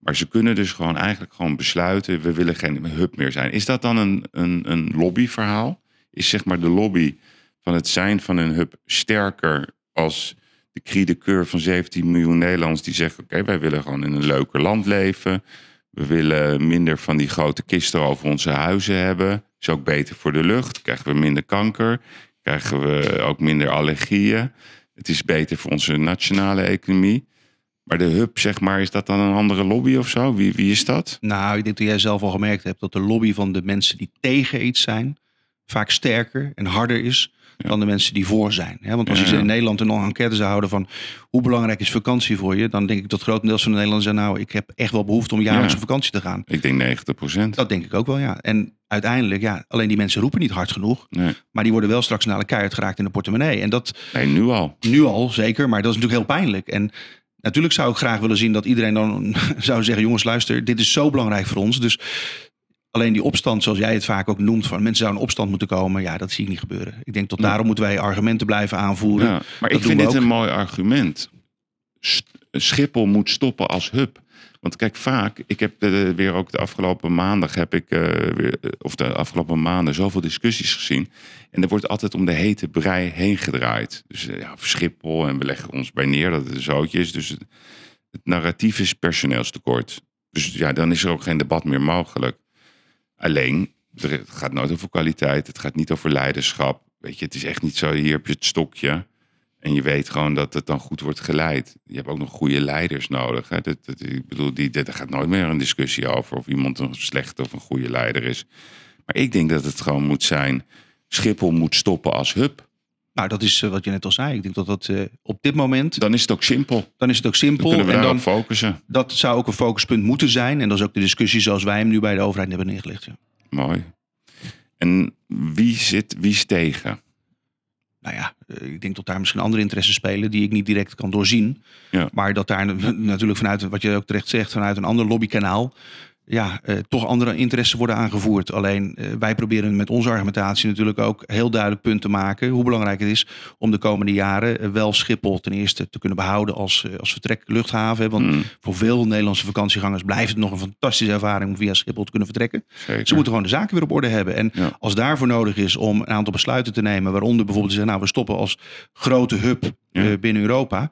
[SPEAKER 1] Maar ze kunnen dus gewoon eigenlijk gewoon besluiten, we willen geen hub meer zijn. Is dat dan een, een, een lobbyverhaal? Is zeg maar de lobby van het zijn van een hub sterker als de cri de coeur van 17 miljoen Nederlanders die zeggen, oké, wij willen gewoon in een leuker land leven. We willen minder van die grote kisten over onze huizen hebben. Is ook beter voor de lucht. Krijgen we minder kanker. Krijgen we ook minder allergieën. Het is beter voor onze nationale economie. Maar de hub, zeg maar, is dat dan een andere lobby of zo? Wie, wie is dat?
[SPEAKER 2] Nou, ik denk dat jij zelf al gemerkt hebt... dat de lobby van de mensen die tegen iets zijn... vaak sterker en harder is dan de mensen die voor zijn. Want als je
[SPEAKER 1] ja.
[SPEAKER 2] in Nederland een enquête zou houden van... hoe belangrijk is vakantie voor je... dan denk ik dat grotendeels van de Nederlanders zeggen... nou, ik heb echt wel behoefte om jaarlijks
[SPEAKER 1] Ja.
[SPEAKER 2] op vakantie te gaan.
[SPEAKER 1] Ik denk 90 procent.
[SPEAKER 2] Dat denk ik ook wel, ja. En uiteindelijk, ja, alleen die mensen roepen niet hard genoeg.
[SPEAKER 1] Nee.
[SPEAKER 2] Maar die worden wel straks naar de keihard geraakt in de portemonnee. En dat
[SPEAKER 1] nee, nu al.
[SPEAKER 2] nu al zeker, maar dat is natuurlijk heel pijnlijk. En natuurlijk zou ik graag willen zien dat iedereen dan (laughs) zou zeggen: jongens, luister, dit is zo belangrijk voor ons. Dus Alleen die opstand, zoals jij het vaak ook noemt, van mensen zouden in opstand moeten komen. Ja, dat zie ik niet gebeuren. Ik denk dat
[SPEAKER 1] Nee.
[SPEAKER 2] daarom moeten wij argumenten blijven aanvoeren.
[SPEAKER 1] Ja, maar
[SPEAKER 2] Dat
[SPEAKER 1] ik vind dit
[SPEAKER 2] ook.
[SPEAKER 1] een mooi argument. Schiphol moet stoppen als hub. Want kijk, vaak, ik heb eh, weer ook de afgelopen maandag heb ik, eh, weer, eh, of de afgelopen maanden, zoveel discussies gezien. En er wordt altijd om de hete brei heen gedraaid. Dus ja, Schiphol en we leggen ons bij neer dat het een zootje is. Dus het, narratief is personeelstekort. Dus ja, dan is er ook geen debat meer mogelijk. Alleen, het gaat nooit over kwaliteit. Het gaat niet over leiderschap. Weet je, het is echt niet zo, hier heb je het stokje. En je weet gewoon dat het dan goed wordt geleid. Je hebt ook nog goede leiders nodig. Hè? Dat, dat, ik bedoel, die, daar gaat nooit meer een discussie over of iemand een slechte of een goede leider is. Maar ik denk dat het gewoon moet zijn, Schiphol moet stoppen als hub.
[SPEAKER 2] Nou, dat is eh, wat je net al zei. Ik denk dat dat eh, op dit moment,
[SPEAKER 1] Dan is het ook simpel.
[SPEAKER 2] dan is het ook
[SPEAKER 1] Dan
[SPEAKER 2] simpel.
[SPEAKER 1] kunnen we
[SPEAKER 2] En dan,
[SPEAKER 1] focussen.
[SPEAKER 2] dat zou ook een focuspunt moeten zijn. En dat is ook de discussie zoals wij hem nu bij de overheid hebben neergelegd. Ja.
[SPEAKER 1] Mooi. En wie zit, wie is tegen?
[SPEAKER 2] Nou ja, eh, ik denk dat daar misschien andere interesses spelen die ik niet direct kan doorzien.
[SPEAKER 1] Ja.
[SPEAKER 2] Maar dat daar (laughs) natuurlijk vanuit, wat je ook terecht zegt, vanuit een ander lobbykanaal. Ja, eh, toch andere interessen worden aangevoerd. Alleen eh, wij proberen met onze argumentatie natuurlijk ook heel duidelijk punt te maken hoe belangrijk het is om de komende jaren eh, wel Schiphol ten eerste te kunnen behouden als, als vertrekluchthaven. Want
[SPEAKER 1] Hmm,
[SPEAKER 2] voor veel Nederlandse vakantiegangers blijft het nog een fantastische ervaring om via Schiphol te kunnen vertrekken.
[SPEAKER 1] zeker.
[SPEAKER 2] Ze moeten gewoon de zaken weer op orde hebben. En
[SPEAKER 1] Ja.
[SPEAKER 2] als daarvoor nodig is om een aantal besluiten te nemen, waaronder bijvoorbeeld te zeggen, nou we stoppen als grote hub
[SPEAKER 1] Ja.
[SPEAKER 2] binnen Europa.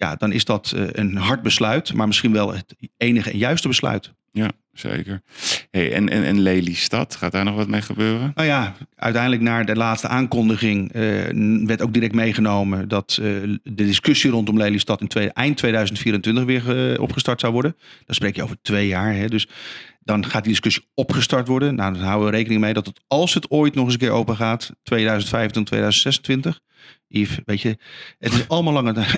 [SPEAKER 2] Ja, dan is dat eh, een hard besluit, maar misschien wel het enige en juiste besluit.
[SPEAKER 1] Ja, zeker. Hey, en, en, en Lelystad, gaat daar nog wat mee gebeuren?
[SPEAKER 2] Nou ja, uiteindelijk naar de laatste aankondiging eh, werd ook direct meegenomen dat eh, de discussie rondom Lelystad in twee, eind 2024 weer opgestart zou worden. Dan spreek je over twee jaar. Hè, dus dan gaat die discussie opgestart worden. Nou, dan houden we rekening mee dat het, als het ooit nog eens een keer open gaat, 2025, 2026. Yves, weet je, het is allemaal langer. (laughs)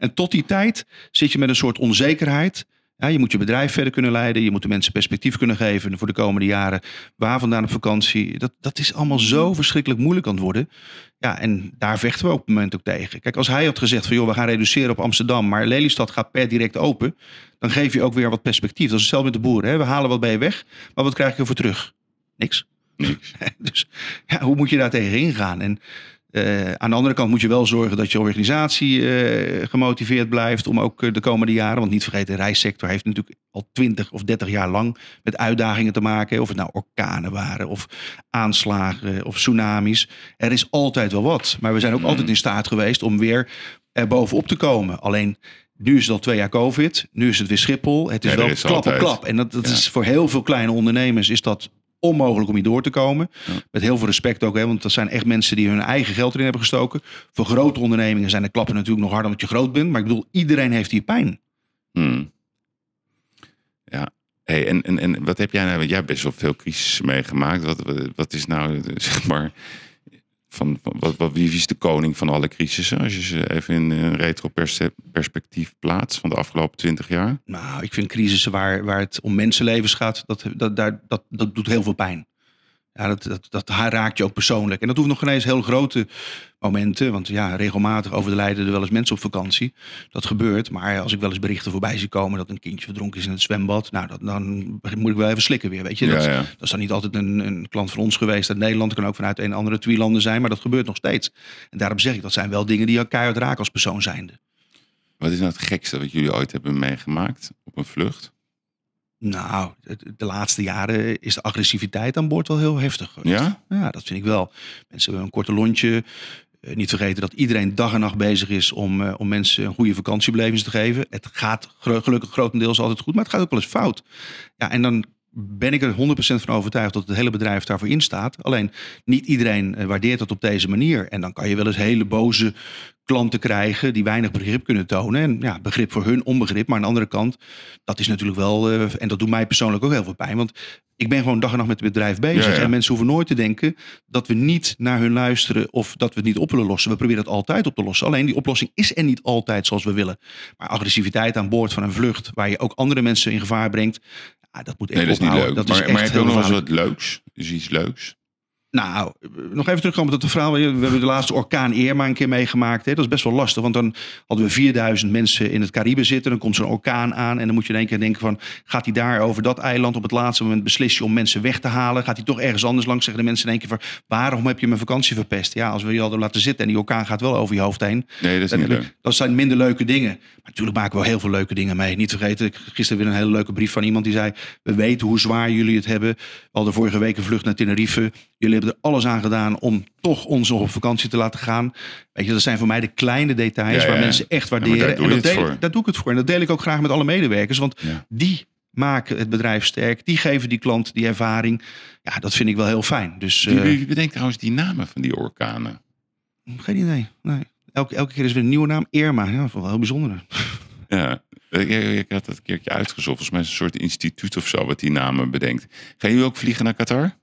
[SPEAKER 2] En tot die tijd zit je met een soort onzekerheid. Ja, je moet je bedrijf verder kunnen leiden. Je moet de mensen perspectief kunnen geven voor de komende jaren. Waar vandaan op vakantie. Dat, dat is allemaal zo verschrikkelijk moeilijk aan het worden. Ja, en daar vechten we op het moment ook tegen. Kijk, als hij had gezegd van joh, we gaan reduceren op Amsterdam, maar Lelystad gaat per direct open. Dan geef je ook weer wat perspectief. Dat is hetzelfde met de boeren. Hè? We halen wat bij je weg, maar wat krijg je ervoor terug? Niks.
[SPEAKER 1] Niks. (laughs)
[SPEAKER 2] Dus ja, hoe moet je daar tegen ingaan? En eh, aan de andere kant moet je wel zorgen dat je organisatie eh, gemotiveerd blijft om ook eh, de komende jaren, want niet vergeten, de reissector heeft natuurlijk al 20 of 30 jaar lang met uitdagingen te maken. Of het nou orkanen waren of aanslagen of tsunamis. Er is altijd wel wat. Maar we zijn ook
[SPEAKER 1] Mm.
[SPEAKER 2] altijd in staat geweest om weer er bovenop te komen. Alleen nu is het al twee jaar COVID. Nu is het weer Schiphol. Het is
[SPEAKER 1] Ja,
[SPEAKER 2] wel
[SPEAKER 1] is
[SPEAKER 2] klap op klap. En dat, dat
[SPEAKER 1] Ja.
[SPEAKER 2] is voor heel veel kleine ondernemers is dat onmogelijk om hier door te komen.
[SPEAKER 1] Ja.
[SPEAKER 2] Met heel veel respect ook, hè, want dat zijn echt mensen die hun eigen geld erin hebben gestoken. Voor grote ondernemingen zijn de klappen natuurlijk nog harder omdat je groot bent. Maar ik bedoel, iedereen heeft hier pijn.
[SPEAKER 1] Hmm. Ja. Hey, en, en, en wat heb jij nou? Jij hebt best wel veel crisis meegemaakt. Wat, wat, wat is nou, (laughs) zeg maar, van, wat, wat, wie is de koning van alle crisissen? Als je ze even in een retro perse- perspectief plaatst van de afgelopen twintig jaar.
[SPEAKER 2] Nou, ik vind crisissen waar, waar het om mensenlevens gaat, dat, dat, daar, dat, dat doet heel veel pijn. Ja, dat, dat, dat raakt je ook persoonlijk. En dat hoeft nog geen eens heel grote momenten. Want ja, regelmatig overlijden er wel eens mensen op vakantie. Dat gebeurt. Maar als ik wel eens berichten voorbij zie komen dat een kindje verdronken is in het zwembad. Nou, dat, dan moet ik wel even slikken weer. Weet je? Dat,
[SPEAKER 1] ja, ja.
[SPEAKER 2] dat is dan niet altijd een, een klant van ons geweest uit Nederland. Het kan ook vanuit een andere twee landen zijn. Maar dat gebeurt nog steeds. En daarom zeg ik, dat zijn wel dingen die je keihard raken als persoon zijnde.
[SPEAKER 1] Wat is nou het gekste wat jullie ooit hebben meegemaakt op een vlucht?
[SPEAKER 2] Nou, de laatste jaren is de agressiviteit aan boord wel heel heftig geweest.
[SPEAKER 1] Ja?
[SPEAKER 2] Ja, dat vind ik wel. Mensen hebben een korte lontje. Eh, niet vergeten dat iedereen dag en nacht bezig is om, eh, om mensen een goede vakantiebeleving te geven. Het gaat gelukkig grotendeels altijd goed, maar het gaat ook wel eens fout. Ja, en dan ben ik er 100% van overtuigd dat het hele bedrijf daarvoor instaat. Alleen niet iedereen eh, waardeert dat op deze manier. En dan kan je wel eens hele boze klanten krijgen die weinig begrip kunnen tonen. En ja, begrip voor hun, onbegrip. Maar aan de andere kant, dat is natuurlijk wel, eh, en dat doet mij persoonlijk ook heel veel pijn. Want ik ben gewoon dag en nacht met het bedrijf bezig.
[SPEAKER 1] Ja, ja.
[SPEAKER 2] En mensen hoeven nooit te denken dat we niet naar hun luisteren of dat we het niet op willen lossen. We proberen het altijd op te lossen. Alleen die oplossing is er niet altijd zoals we willen. Maar agressiviteit aan boord van een vlucht waar je ook andere mensen in gevaar brengt. Ja, dat moet echt
[SPEAKER 1] Nee, dat is niet leuk.
[SPEAKER 2] Dat is
[SPEAKER 1] maar, maar heb je ook nog eens wat leuks? Is iets leuks?
[SPEAKER 2] Nou, nog even terugkomen tot de verhaal. We hebben de laatste orkaan Irma een keer meegemaakt. Hè. Dat is best wel lastig, want dan hadden we 4000 mensen in het Caribe zitten. Dan komt zo'n orkaan aan en dan moet je in één keer denken van... gaat hij daar over dat eiland op het laatste moment beslissen om mensen weg te halen? Gaat hij toch ergens anders langs? Zeggen de mensen in één keer van... waarom heb je mijn vakantie verpest? Ja, als we je hadden laten zitten en die orkaan gaat wel over je hoofd heen.
[SPEAKER 1] Nee, dat is niet leuk.
[SPEAKER 2] Dat zijn minder leuke dingen. Maar natuurlijk maken we heel veel leuke dingen mee. Niet vergeten, gisteren weer een hele leuke brief van iemand die zei... we weten hoe zwaar jullie het hebben. We hadden vorige week een vlucht naar Tenerife. Jullie hebben er alles aan gedaan om toch ons nog op vakantie te laten gaan. Weet je, dat zijn voor mij de kleine details
[SPEAKER 1] Ja,
[SPEAKER 2] waar
[SPEAKER 1] ja.
[SPEAKER 2] mensen echt waarderen.
[SPEAKER 1] daar doe
[SPEAKER 2] en
[SPEAKER 1] je
[SPEAKER 2] dat
[SPEAKER 1] het
[SPEAKER 2] deel,
[SPEAKER 1] voor.
[SPEAKER 2] daar doe ik het voor. En dat deel ik ook graag met alle medewerkers. Want die maken het bedrijf sterk. Die geven die klant die ervaring. Ja, dat vind ik wel heel fijn. Dus
[SPEAKER 1] Wie,
[SPEAKER 2] eh,
[SPEAKER 1] wie bedenkt trouwens die namen van die orkanen?
[SPEAKER 2] geen idee. Nee. Elke, elke keer is weer een nieuwe naam. Irma. Ja, dat wel heel bijzonder.
[SPEAKER 1] Ja, ik, had dat een keertje uitgezocht. Volgens mij is een soort instituut of zo wat die namen bedenkt. Gaan jullie ook vliegen naar Qatar?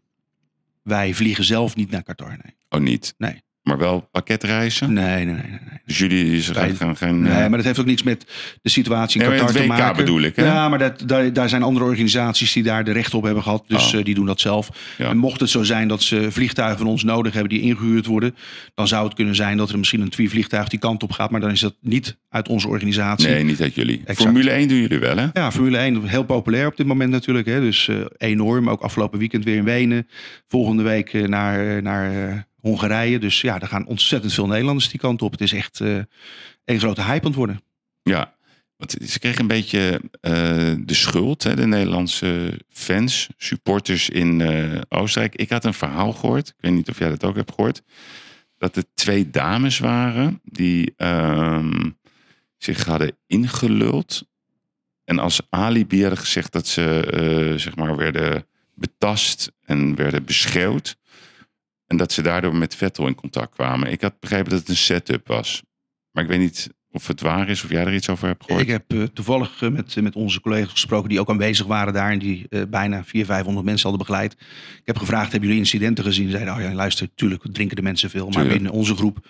[SPEAKER 2] Wij vliegen zelf niet naar Qatar. Nee,
[SPEAKER 1] Oh, niet?
[SPEAKER 2] Nee.
[SPEAKER 1] Maar wel pakketreizen?
[SPEAKER 2] nee, nee. nee, nee.
[SPEAKER 1] Dus jullie ze gaan, geen...
[SPEAKER 2] Nee,
[SPEAKER 1] eh,
[SPEAKER 2] maar dat heeft ook niks met de situatie in
[SPEAKER 1] nee,
[SPEAKER 2] Qatar te maken.
[SPEAKER 1] bedoel ik, hè?
[SPEAKER 2] Ja, maar dat, daar, daar zijn andere organisaties die daar de recht op hebben gehad. Dus
[SPEAKER 1] Oh.
[SPEAKER 2] eh, die doen dat zelf.
[SPEAKER 1] Ja.
[SPEAKER 2] En mocht het zo zijn dat ze vliegtuigen van ons nodig hebben die ingehuurd worden, dan zou het kunnen zijn dat er misschien een vliegtuig die kant op gaat. Maar dan is dat niet uit onze organisatie.
[SPEAKER 1] Nee, niet uit jullie.
[SPEAKER 2] Exact.
[SPEAKER 1] Formule 1 doen jullie wel, hè?
[SPEAKER 2] Ja, Formule 1 heel populair op dit moment natuurlijk. Hè? Dus eh, enorm. Ook afgelopen weekend weer in Wenen. Volgende week naar, naar Hongarije. Dus ja, er gaan ontzettend veel Nederlanders die kant op. Het is echt eh een grote hype aan het worden.
[SPEAKER 1] Ja. Want ze kregen een beetje eh, de schuld, hè, de Nederlandse fans, supporters in eh, Oostenrijk. Ik had een verhaal gehoord, ik weet niet of jij dat ook hebt gehoord, dat er twee dames waren die ehm, zich hadden ingeluld. En als alibi hadden gezegd dat ze eh, zeg maar werden betast en werden beschreeuwd. En dat ze daardoor met Vettel in contact kwamen. Ik had begrepen dat het een setup was. Maar ik weet niet of het waar is, of jij er iets over hebt gehoord.
[SPEAKER 2] Ik heb eh, toevallig eh, met, met onze collega's gesproken die ook aanwezig waren daar. En die eh, bijna 400, 500 mensen hadden begeleid. Ik heb gevraagd, hebben jullie incidenten gezien? Zeiden, oh ja, luister, tuurlijk drinken de mensen veel. Maar binnen onze groep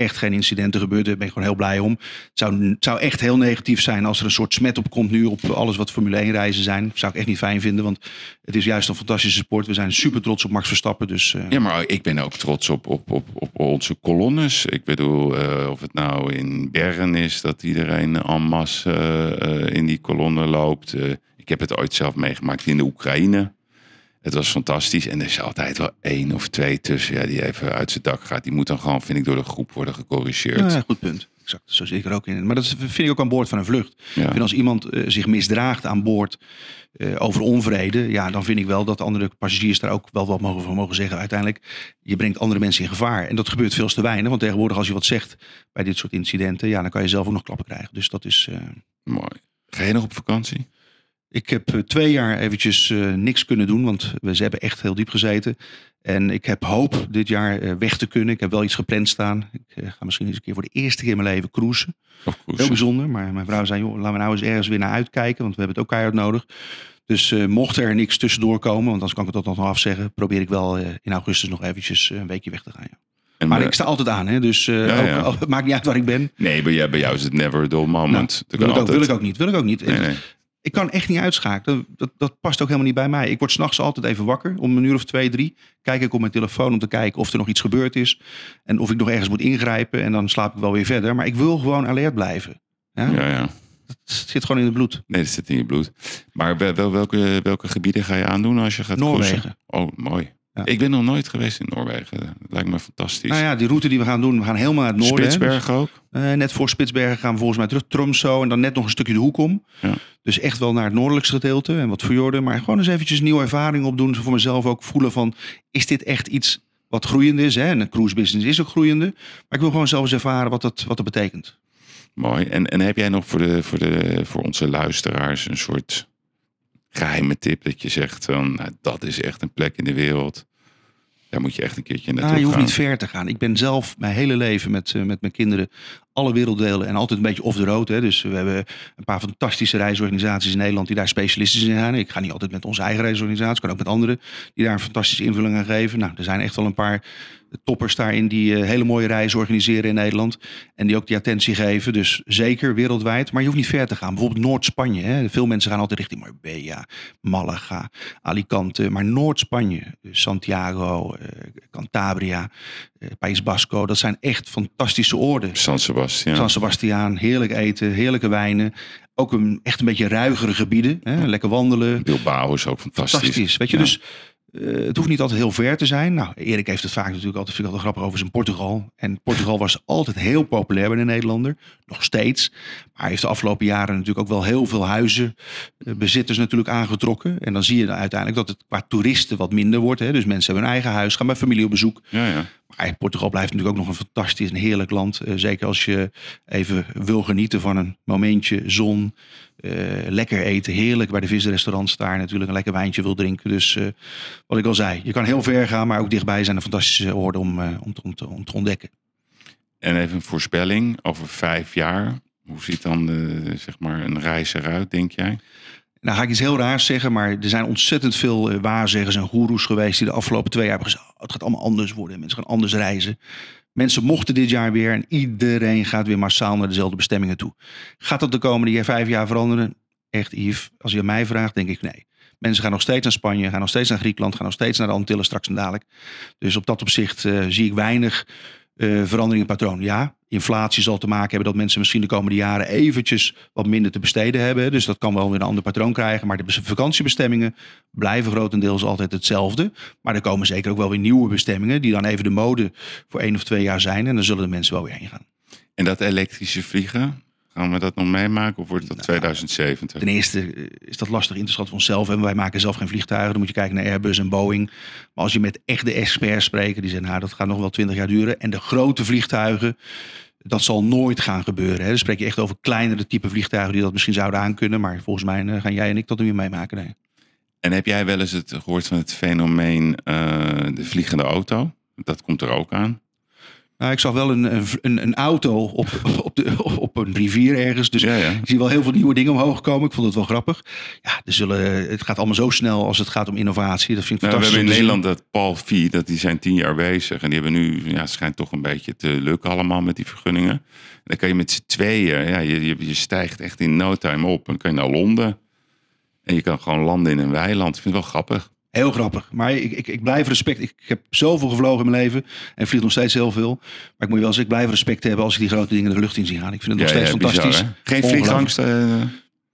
[SPEAKER 2] echt geen incidenten gebeurd. Daar ben ik gewoon heel blij om. Het zou, zou echt heel negatief zijn als er een soort smet op komt nu op alles wat Formule 1 reizen zijn. Dat zou ik echt niet fijn vinden, want het is juist een fantastische sport. We zijn super trots op Max Verstappen. Dus eh,
[SPEAKER 1] Ja, maar ik ben ook trots op, op, op, op onze kolonnes. Ik bedoel, eh, of het nou in Bern is dat iedereen en masse eh, in die kolonne loopt. Ik heb het ooit zelf meegemaakt in de Oekraïne. Het was fantastisch. En er is altijd wel één of twee tussen ja, die even uit zijn dak gaat. Die moet dan gewoon, vind ik, door de groep worden gecorrigeerd.
[SPEAKER 2] ja, goed punt. Exact, zo zit ik er ook in. Maar dat vind ik ook aan boord van een vlucht.
[SPEAKER 1] Ja.
[SPEAKER 2] Ik vind als iemand eh, zich misdraagt aan boord eh, over onvrede, ja, dan vind ik wel dat andere passagiers daar ook wel wat mogen van mogen zeggen. Uiteindelijk, je brengt andere mensen in gevaar. En dat gebeurt veel te weinig. Want tegenwoordig, als je wat zegt bij dit soort incidenten, ja, dan kan je zelf ook nog klappen krijgen. Dus dat is. eh,
[SPEAKER 1] Mooi. Ga je nog op vakantie?
[SPEAKER 2] Ik heb eh, twee jaar eventjes eh, niks kunnen doen, want we ze hebben echt heel diep gezeten. En ik heb hoop dit jaar eh, weg te kunnen. Ik heb wel iets gepland staan. Ik ga misschien eens een keer voor de eerste keer in mijn leven cruisen. Heel bijzonder, maar mijn vrouw zei, joh, laten we nou eens ergens weer naar uitkijken, want we hebben het ook keihard nodig. Dus mocht er niks tussendoor komen, want anders kan ik het dat nog afzeggen, probeer ik wel in augustus nog eventjes een weekje weg te gaan. Ja.
[SPEAKER 1] En,
[SPEAKER 2] Maar ik sta altijd aan, hè? dus
[SPEAKER 1] Ja,
[SPEAKER 2] ook, al- het (laughs) maakt niet uit waar ik ben.
[SPEAKER 1] Nee, bij jou, bij jou is het never a dull moment.
[SPEAKER 2] Ik, ook, wil ik ook niet, wil ik ook niet.
[SPEAKER 1] Nee, nee.
[SPEAKER 2] Ik kan echt niet uitschakelen. Dat, dat past ook helemaal niet bij mij. Ik word s'nachts altijd even wakker. Om een uur of twee, drie. Kijk ik op mijn telefoon om te kijken of er nog iets gebeurd is. En of ik nog ergens moet ingrijpen. En dan slaap ik wel weer verder. Maar ik wil gewoon alert blijven. Ja?
[SPEAKER 1] Ja, ja.
[SPEAKER 2] Het zit gewoon in het bloed.
[SPEAKER 1] Nee, dat zit in je bloed. Maar wel, wel- welke, welke gebieden ga je aandoen als je gaat
[SPEAKER 2] Noorwegen.
[SPEAKER 1] Oh, mooi.
[SPEAKER 2] Ja.
[SPEAKER 1] Ik ben nog nooit geweest in Noorwegen. Dat lijkt me fantastisch.
[SPEAKER 2] Nou ja, die route die we gaan doen. We gaan helemaal naar het noorden.
[SPEAKER 1] Spitsbergen ook?
[SPEAKER 2] Eh, net voor Spitsbergen gaan we volgens mij terug. Tromso en dan net nog een stukje de hoek om.
[SPEAKER 1] Ja.
[SPEAKER 2] Dus echt wel naar het noordelijkste gedeelte. En wat fjorden. Maar gewoon eens eventjes een nieuwe ervaring opdoen. Voor mezelf ook voelen van... Is dit echt iets wat groeiende is? Hè? En een cruise business is ook groeiende. Maar ik wil gewoon zelf eens ervaren wat dat, wat dat betekent.
[SPEAKER 1] Mooi. En, en heb jij nog voor, de, voor, de, voor onze luisteraars een soort geheime tip dat je zegt van, nou, dat is echt een plek in de wereld. Daar moet je echt een keertje naartoe
[SPEAKER 2] Ah, je hoeft
[SPEAKER 1] gaan.
[SPEAKER 2] niet ver te gaan. Ik ben zelf mijn hele leven met, eh, met mijn kinderen alle werelddelen en altijd een beetje off the road. Hè. Dus we hebben een paar fantastische reisorganisaties in Nederland die daar specialistisch in zijn. Ik ga niet altijd met onze eigen reisorganisatie, kan ook met anderen die daar een fantastische invulling aan geven. Nou, er zijn echt wel een paar toppers daarin die eh, hele mooie reizen organiseren in Nederland. En die ook die attentie geven. Dus zeker wereldwijd. Maar je hoeft niet ver te gaan. Bijvoorbeeld Noord-Spanje. Veel mensen gaan altijd richting Marbella, Malaga, Alicante. Maar Noord-Spanje, dus Santiago, eh, Cantabria, eh, País Basco. Dat zijn echt fantastische oorden.
[SPEAKER 1] San Sebastian.
[SPEAKER 2] San Sebastiaan, heerlijk eten, heerlijke wijnen. Ook een, echt een beetje ruigere gebieden. Hè? Lekker wandelen.
[SPEAKER 1] Bilbao is ook fantastisch.
[SPEAKER 2] Fantastisch. Weet je,
[SPEAKER 1] Ja.
[SPEAKER 2] dus eh, het hoeft niet altijd heel ver te zijn. Nou, Erik heeft het vaak natuurlijk altijd, vind ik altijd grappig over zijn Portugal. En Portugal was altijd heel populair bij de Nederlander. Nog steeds. Maar hij heeft de afgelopen jaren natuurlijk ook wel heel veel huizen, eh, bezitters natuurlijk aangetrokken. En dan zie je uiteindelijk dat het qua toeristen wat minder wordt. Hè? Dus mensen hebben hun eigen huis, gaan bij familie op bezoek.
[SPEAKER 1] Ja, ja.
[SPEAKER 2] Maar Portugal blijft natuurlijk ook nog een fantastisch en heerlijk land. Eh, zeker als je even wil genieten van een momentje zon. Eh, lekker eten, heerlijk bij de visrestaurants daar natuurlijk een lekker wijntje wil drinken. Dus eh, wat ik al zei, je kan heel ver gaan, maar ook dichtbij zijn er fantastische oorden om, eh, om, te, om, te, om te ontdekken.
[SPEAKER 1] En even een voorspelling over vijf jaar. Hoe ziet dan zeg maar een reis eruit, denk jij?
[SPEAKER 2] Nou ga ik iets heel raars zeggen, maar er zijn ontzettend veel waarzeggers en goeroes geweest die de afgelopen twee jaar hebben gezegd, "Oh, het gaat allemaal anders worden, mensen gaan anders reizen. Mensen mochten dit jaar weer en iedereen gaat weer massaal naar dezelfde bestemmingen toe. Gaat dat de komende jaar, vijf jaar veranderen? Echt Yves, als je mij vraagt, denk ik nee. Mensen gaan nog steeds naar Spanje, gaan nog steeds naar Griekenland, gaan nog steeds naar de Antillen straks en dadelijk. Dus op dat opzicht eh, zie ik weinig eh, verandering in patroon. Ja, inflatie zal te maken hebben dat mensen misschien de komende jaren eventjes wat minder te besteden hebben. Dus dat kan wel weer een ander patroon krijgen. Maar de bes- vakantiebestemmingen blijven grotendeels altijd hetzelfde. Maar er komen zeker ook wel weer nieuwe bestemmingen die dan even de mode voor één of twee jaar zijn. En dan zullen de mensen wel weer heen gaan.
[SPEAKER 1] En dat elektrische vliegen, gaan we dat nog meemaken of wordt dat 2070?
[SPEAKER 2] Ten eerste eh, is dat lastig in te schatten voor onszelf. En wij maken zelf geen vliegtuigen. Dan moet je kijken naar Airbus en Boeing. Maar als je met echte experts spreekt, die zeggen, nou, dat gaat nog wel twintig jaar duren. En de grote vliegtuigen, dat zal nooit gaan gebeuren. Hè. Dan spreek je echt over kleinere type vliegtuigen die dat misschien zouden aankunnen. Maar volgens mij eh, gaan jij en ik dat nu weer meemaken. Nee.
[SPEAKER 1] En heb jij wel eens het, gehoord van het fenomeen eh, de vliegende auto? Dat komt er ook aan.
[SPEAKER 2] Nou, ik zag wel een, een, een- auto op, (laughs) op, de, op een rivier ergens. Dus
[SPEAKER 1] Ja, ja.
[SPEAKER 2] ik zie wel heel veel nieuwe dingen omhoog komen. Ik vond het wel grappig. Ja, er zullen, het gaat allemaal zo snel als het gaat om innovatie. Dat vind ik
[SPEAKER 1] Nou, we
[SPEAKER 2] fantastisch.
[SPEAKER 1] hebben in. Nederland dat Paul Vie, dat die zijn tien jaar bezig. En die hebben nu, ja, het schijnt toch een beetje te lukken allemaal met die vergunningen. Dan kan je met z'n tweeën, ja, je, je, je stijgt echt in no time op. En dan kan je naar Londen. En je kan gewoon landen in een weiland. Ik vind het wel grappig.
[SPEAKER 2] Heel grappig. Maar ik, ik, ik blijf respect. Ik, ik heb zoveel gevlogen in mijn leven. En vlieg nog steeds heel veel. Maar ik moet je wel zeggen, ik blijf respect hebben als ik die grote dingen de lucht in zie gaan. Ik vind het nog steeds fantastisch.
[SPEAKER 1] Geen vliegangst. eh,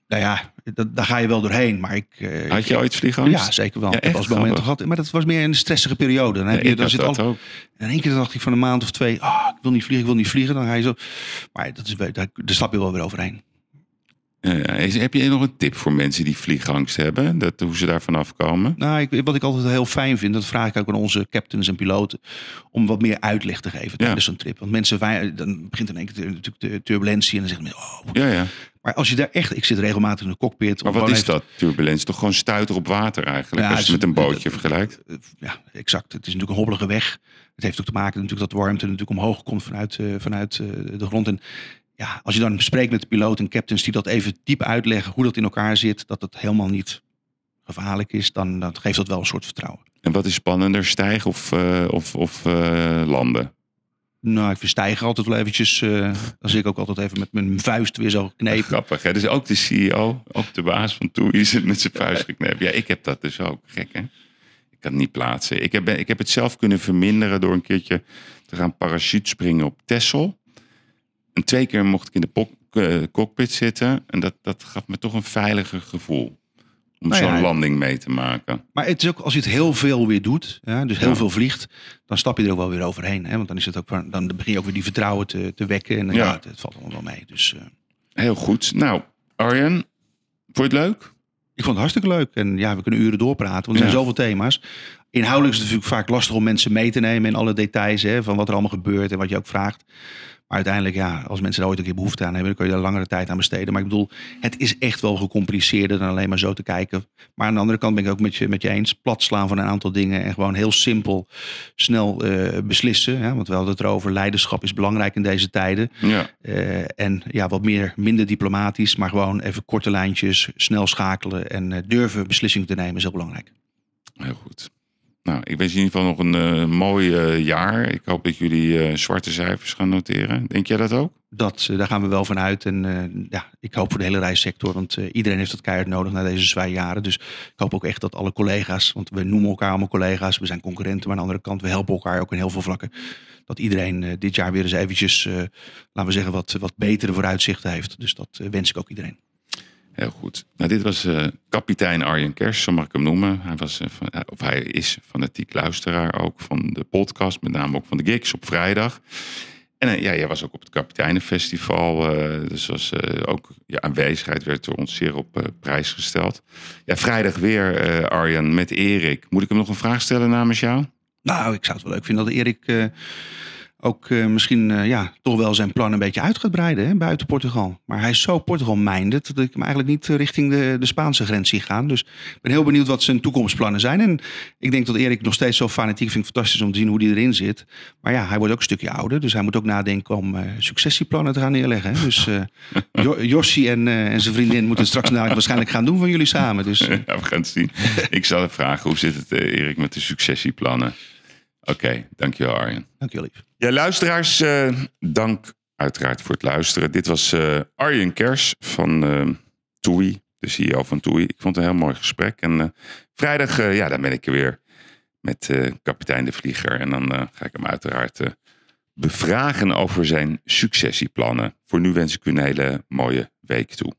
[SPEAKER 2] Nou ja, dat, daar ga je wel doorheen. Maar ik, eh,
[SPEAKER 1] had
[SPEAKER 2] ik-
[SPEAKER 1] je ooit vliegangst?
[SPEAKER 2] Ja, zeker wel.
[SPEAKER 1] Ja,
[SPEAKER 2] ik heb
[SPEAKER 1] echt
[SPEAKER 2] als momenten
[SPEAKER 1] grappig.
[SPEAKER 2] gehad. Maar dat was meer een stressige periode. Dan heb
[SPEAKER 1] Ja,
[SPEAKER 2] je,
[SPEAKER 1] ik
[SPEAKER 2] dan
[SPEAKER 1] had
[SPEAKER 2] zit
[SPEAKER 1] dat
[SPEAKER 2] al,
[SPEAKER 1] ook.
[SPEAKER 2] en in één keer dacht ik van een maand of twee, ah, ik wil niet vliegen, ik wil niet vliegen. Dan ga je zo. Maar dat is, daar, daar stap je wel weer overheen.
[SPEAKER 1] Heb je nog een tip voor mensen die vliegangst hebben? Dat, hoe ze daar vanaf komen?
[SPEAKER 2] Nou, ik, wat ik altijd heel fijn vind, dat vraag ik ook aan onze captains en piloten, om wat meer uitleg te geven tijdens zo'n trip. Want mensen, dan begint in één keer natuurlijk de turbulentie en dan zeggen mensen, oh,
[SPEAKER 1] Ja, ja.
[SPEAKER 2] maar als je daar echt, ik zit regelmatig in de cockpit.
[SPEAKER 1] Maar wat is
[SPEAKER 2] even-
[SPEAKER 1] dat, turbulentie? Toch gewoon stuiter op water eigenlijk,
[SPEAKER 2] Ja,
[SPEAKER 1] als je
[SPEAKER 2] het
[SPEAKER 1] met een bootje vergelijkt?
[SPEAKER 2] Eh, Ja, exact. Het is natuurlijk een hobbelige weg. Het heeft ook te maken natuurlijk dat warmte natuurlijk omhoog komt vanuit, eh, vanuit eh, de grond. En ja, als je dan spreekt met de piloot en captains die dat even diep uitleggen hoe dat in elkaar zit, dat het helemaal niet gevaarlijk is, dan, dan geeft dat wel een soort vertrouwen.
[SPEAKER 1] En wat is spannender, stijgen of, eh, of, of eh, landen?
[SPEAKER 2] Nou, ik vind stijgen altijd wel eventjes, eh, dan zit ik ook altijd even met mijn vuist weer zo geknepen.
[SPEAKER 1] Grappig, hè? Dus ook de CEO, ook de baas van TUI zit met zijn (laughs) vuist geknepen. Ja, ik heb dat dus ook. Gek, hè? Ik kan het niet plaatsen. Ik heb, ik heb het zelf kunnen verminderen door een keertje te gaan parachutespringen op Texel. En twee keer mocht ik in de eh, cockpit zitten. En dat, dat gaf me toch een veiliger gevoel. Om
[SPEAKER 2] Nou ja,
[SPEAKER 1] zo'n landing mee te maken.
[SPEAKER 2] Maar het is ook als je het heel veel weer doet, ja, dus heel
[SPEAKER 1] Ja.
[SPEAKER 2] veel vliegt, dan stap je er ook wel weer overheen. Hè? Want dan, is het ook, dan begin je ook weer die vertrouwen te, te wekken. En dan,
[SPEAKER 1] Ja.
[SPEAKER 2] het, het valt allemaal wel mee. Dus eh,
[SPEAKER 1] Heel goed. Nou, Arjen, vond je het leuk?
[SPEAKER 2] ik vond het hartstikke leuk. En ja, we kunnen uren doorpraten, want er zijn zoveel thema's. Inhoudelijk is het natuurlijk vaak lastig om mensen mee te nemen in alle details hè, van wat er allemaal gebeurt en wat je ook vraagt. Maar uiteindelijk, ja, als mensen er ooit een keer behoefte aan hebben, dan kun je daar langere tijd aan besteden. Maar ik bedoel, het is echt wel gecompliceerder dan alleen maar zo te kijken. Maar aan de andere kant ben ik ook met je, met je eens. Plat slaan van een aantal dingen en gewoon heel simpel, snel eh, beslissen. Hè? Want we hadden het erover, leiderschap is belangrijk in deze tijden.
[SPEAKER 1] Ja.
[SPEAKER 2] Eh, en ja, wat meer, minder diplomatisch, maar gewoon even korte lijntjes, snel schakelen en eh, durven beslissingen te nemen is heel belangrijk.
[SPEAKER 1] Heel goed. Nou, ik wens in ieder geval nog een eh, mooi eh, jaar. Ik hoop dat jullie eh, zwarte cijfers gaan noteren. Denk jij dat ook?
[SPEAKER 2] dat, daar gaan we wel van uit. En ja, ik hoop voor de hele reissector, want iedereen heeft dat keihard nodig na deze zware jaren. Dus ik hoop ook echt dat alle collega's, want we noemen elkaar allemaal collega's, we zijn concurrenten, maar aan de andere kant, we helpen elkaar ook in heel veel vlakken. Dat iedereen dit jaar weer eens eventjes, laten we zeggen, wat, wat betere vooruitzichten heeft. Dus dat wens ik ook iedereen.
[SPEAKER 1] Heel goed. Nou, dit was uh, kapitein Arjen Kers, zo mag ik hem noemen. Hij, was, uh, van, of hij is fanatiek luisteraar ook van de podcast, met name ook van de gigs op vrijdag. En ja, jij was ook op het Kapiteinenfestival. dus was, ook je aanwezigheid werd door ons zeer op prijs gesteld. Ja, vrijdag weer Arjen met Erik. Moet ik hem nog een vraag stellen namens jou?
[SPEAKER 2] Nou, ik zou het wel leuk vinden dat Erik ook uh, misschien uh, ja, toch wel zijn plan een beetje uit gaat breiden hè, buiten Portugal. Maar hij is zo Portugal-minded dat ik hem eigenlijk niet eh, richting de, de Spaanse grens zie gaan. Dus ik ben heel benieuwd wat zijn toekomstplannen zijn. En ik denk dat Erik nog steeds zo fanatiek vind. Fantastisch om te zien hoe hij erin zit. Maar ja, hij wordt ook een stukje ouder. Dus hij moet ook nadenken om successieplannen te gaan neerleggen. Hè. Dus (laughs) Jossi en, en zijn vriendin moeten het straks waarschijnlijk gaan doen van jullie samen. Dus, (laughs)
[SPEAKER 1] ja, we gaan het zien. (laughs) Ik zal vragen, hoe zit het Erik met de successieplannen? Oké, okay, dankjewel Arjen.
[SPEAKER 2] Dankjewel lief.
[SPEAKER 1] Ja, luisteraars, uh, dank uiteraard voor het luisteren. Dit was uh, Arjen Kers van uh, TUI, de CEO van TUI. Ik vond het een heel mooi gesprek. En vrijdag, ja, dan ben ik er weer met kapitein de Vlieger. En dan ga ik hem uiteraard bevragen over zijn successieplannen. Voor nu wens ik u een hele mooie week toe.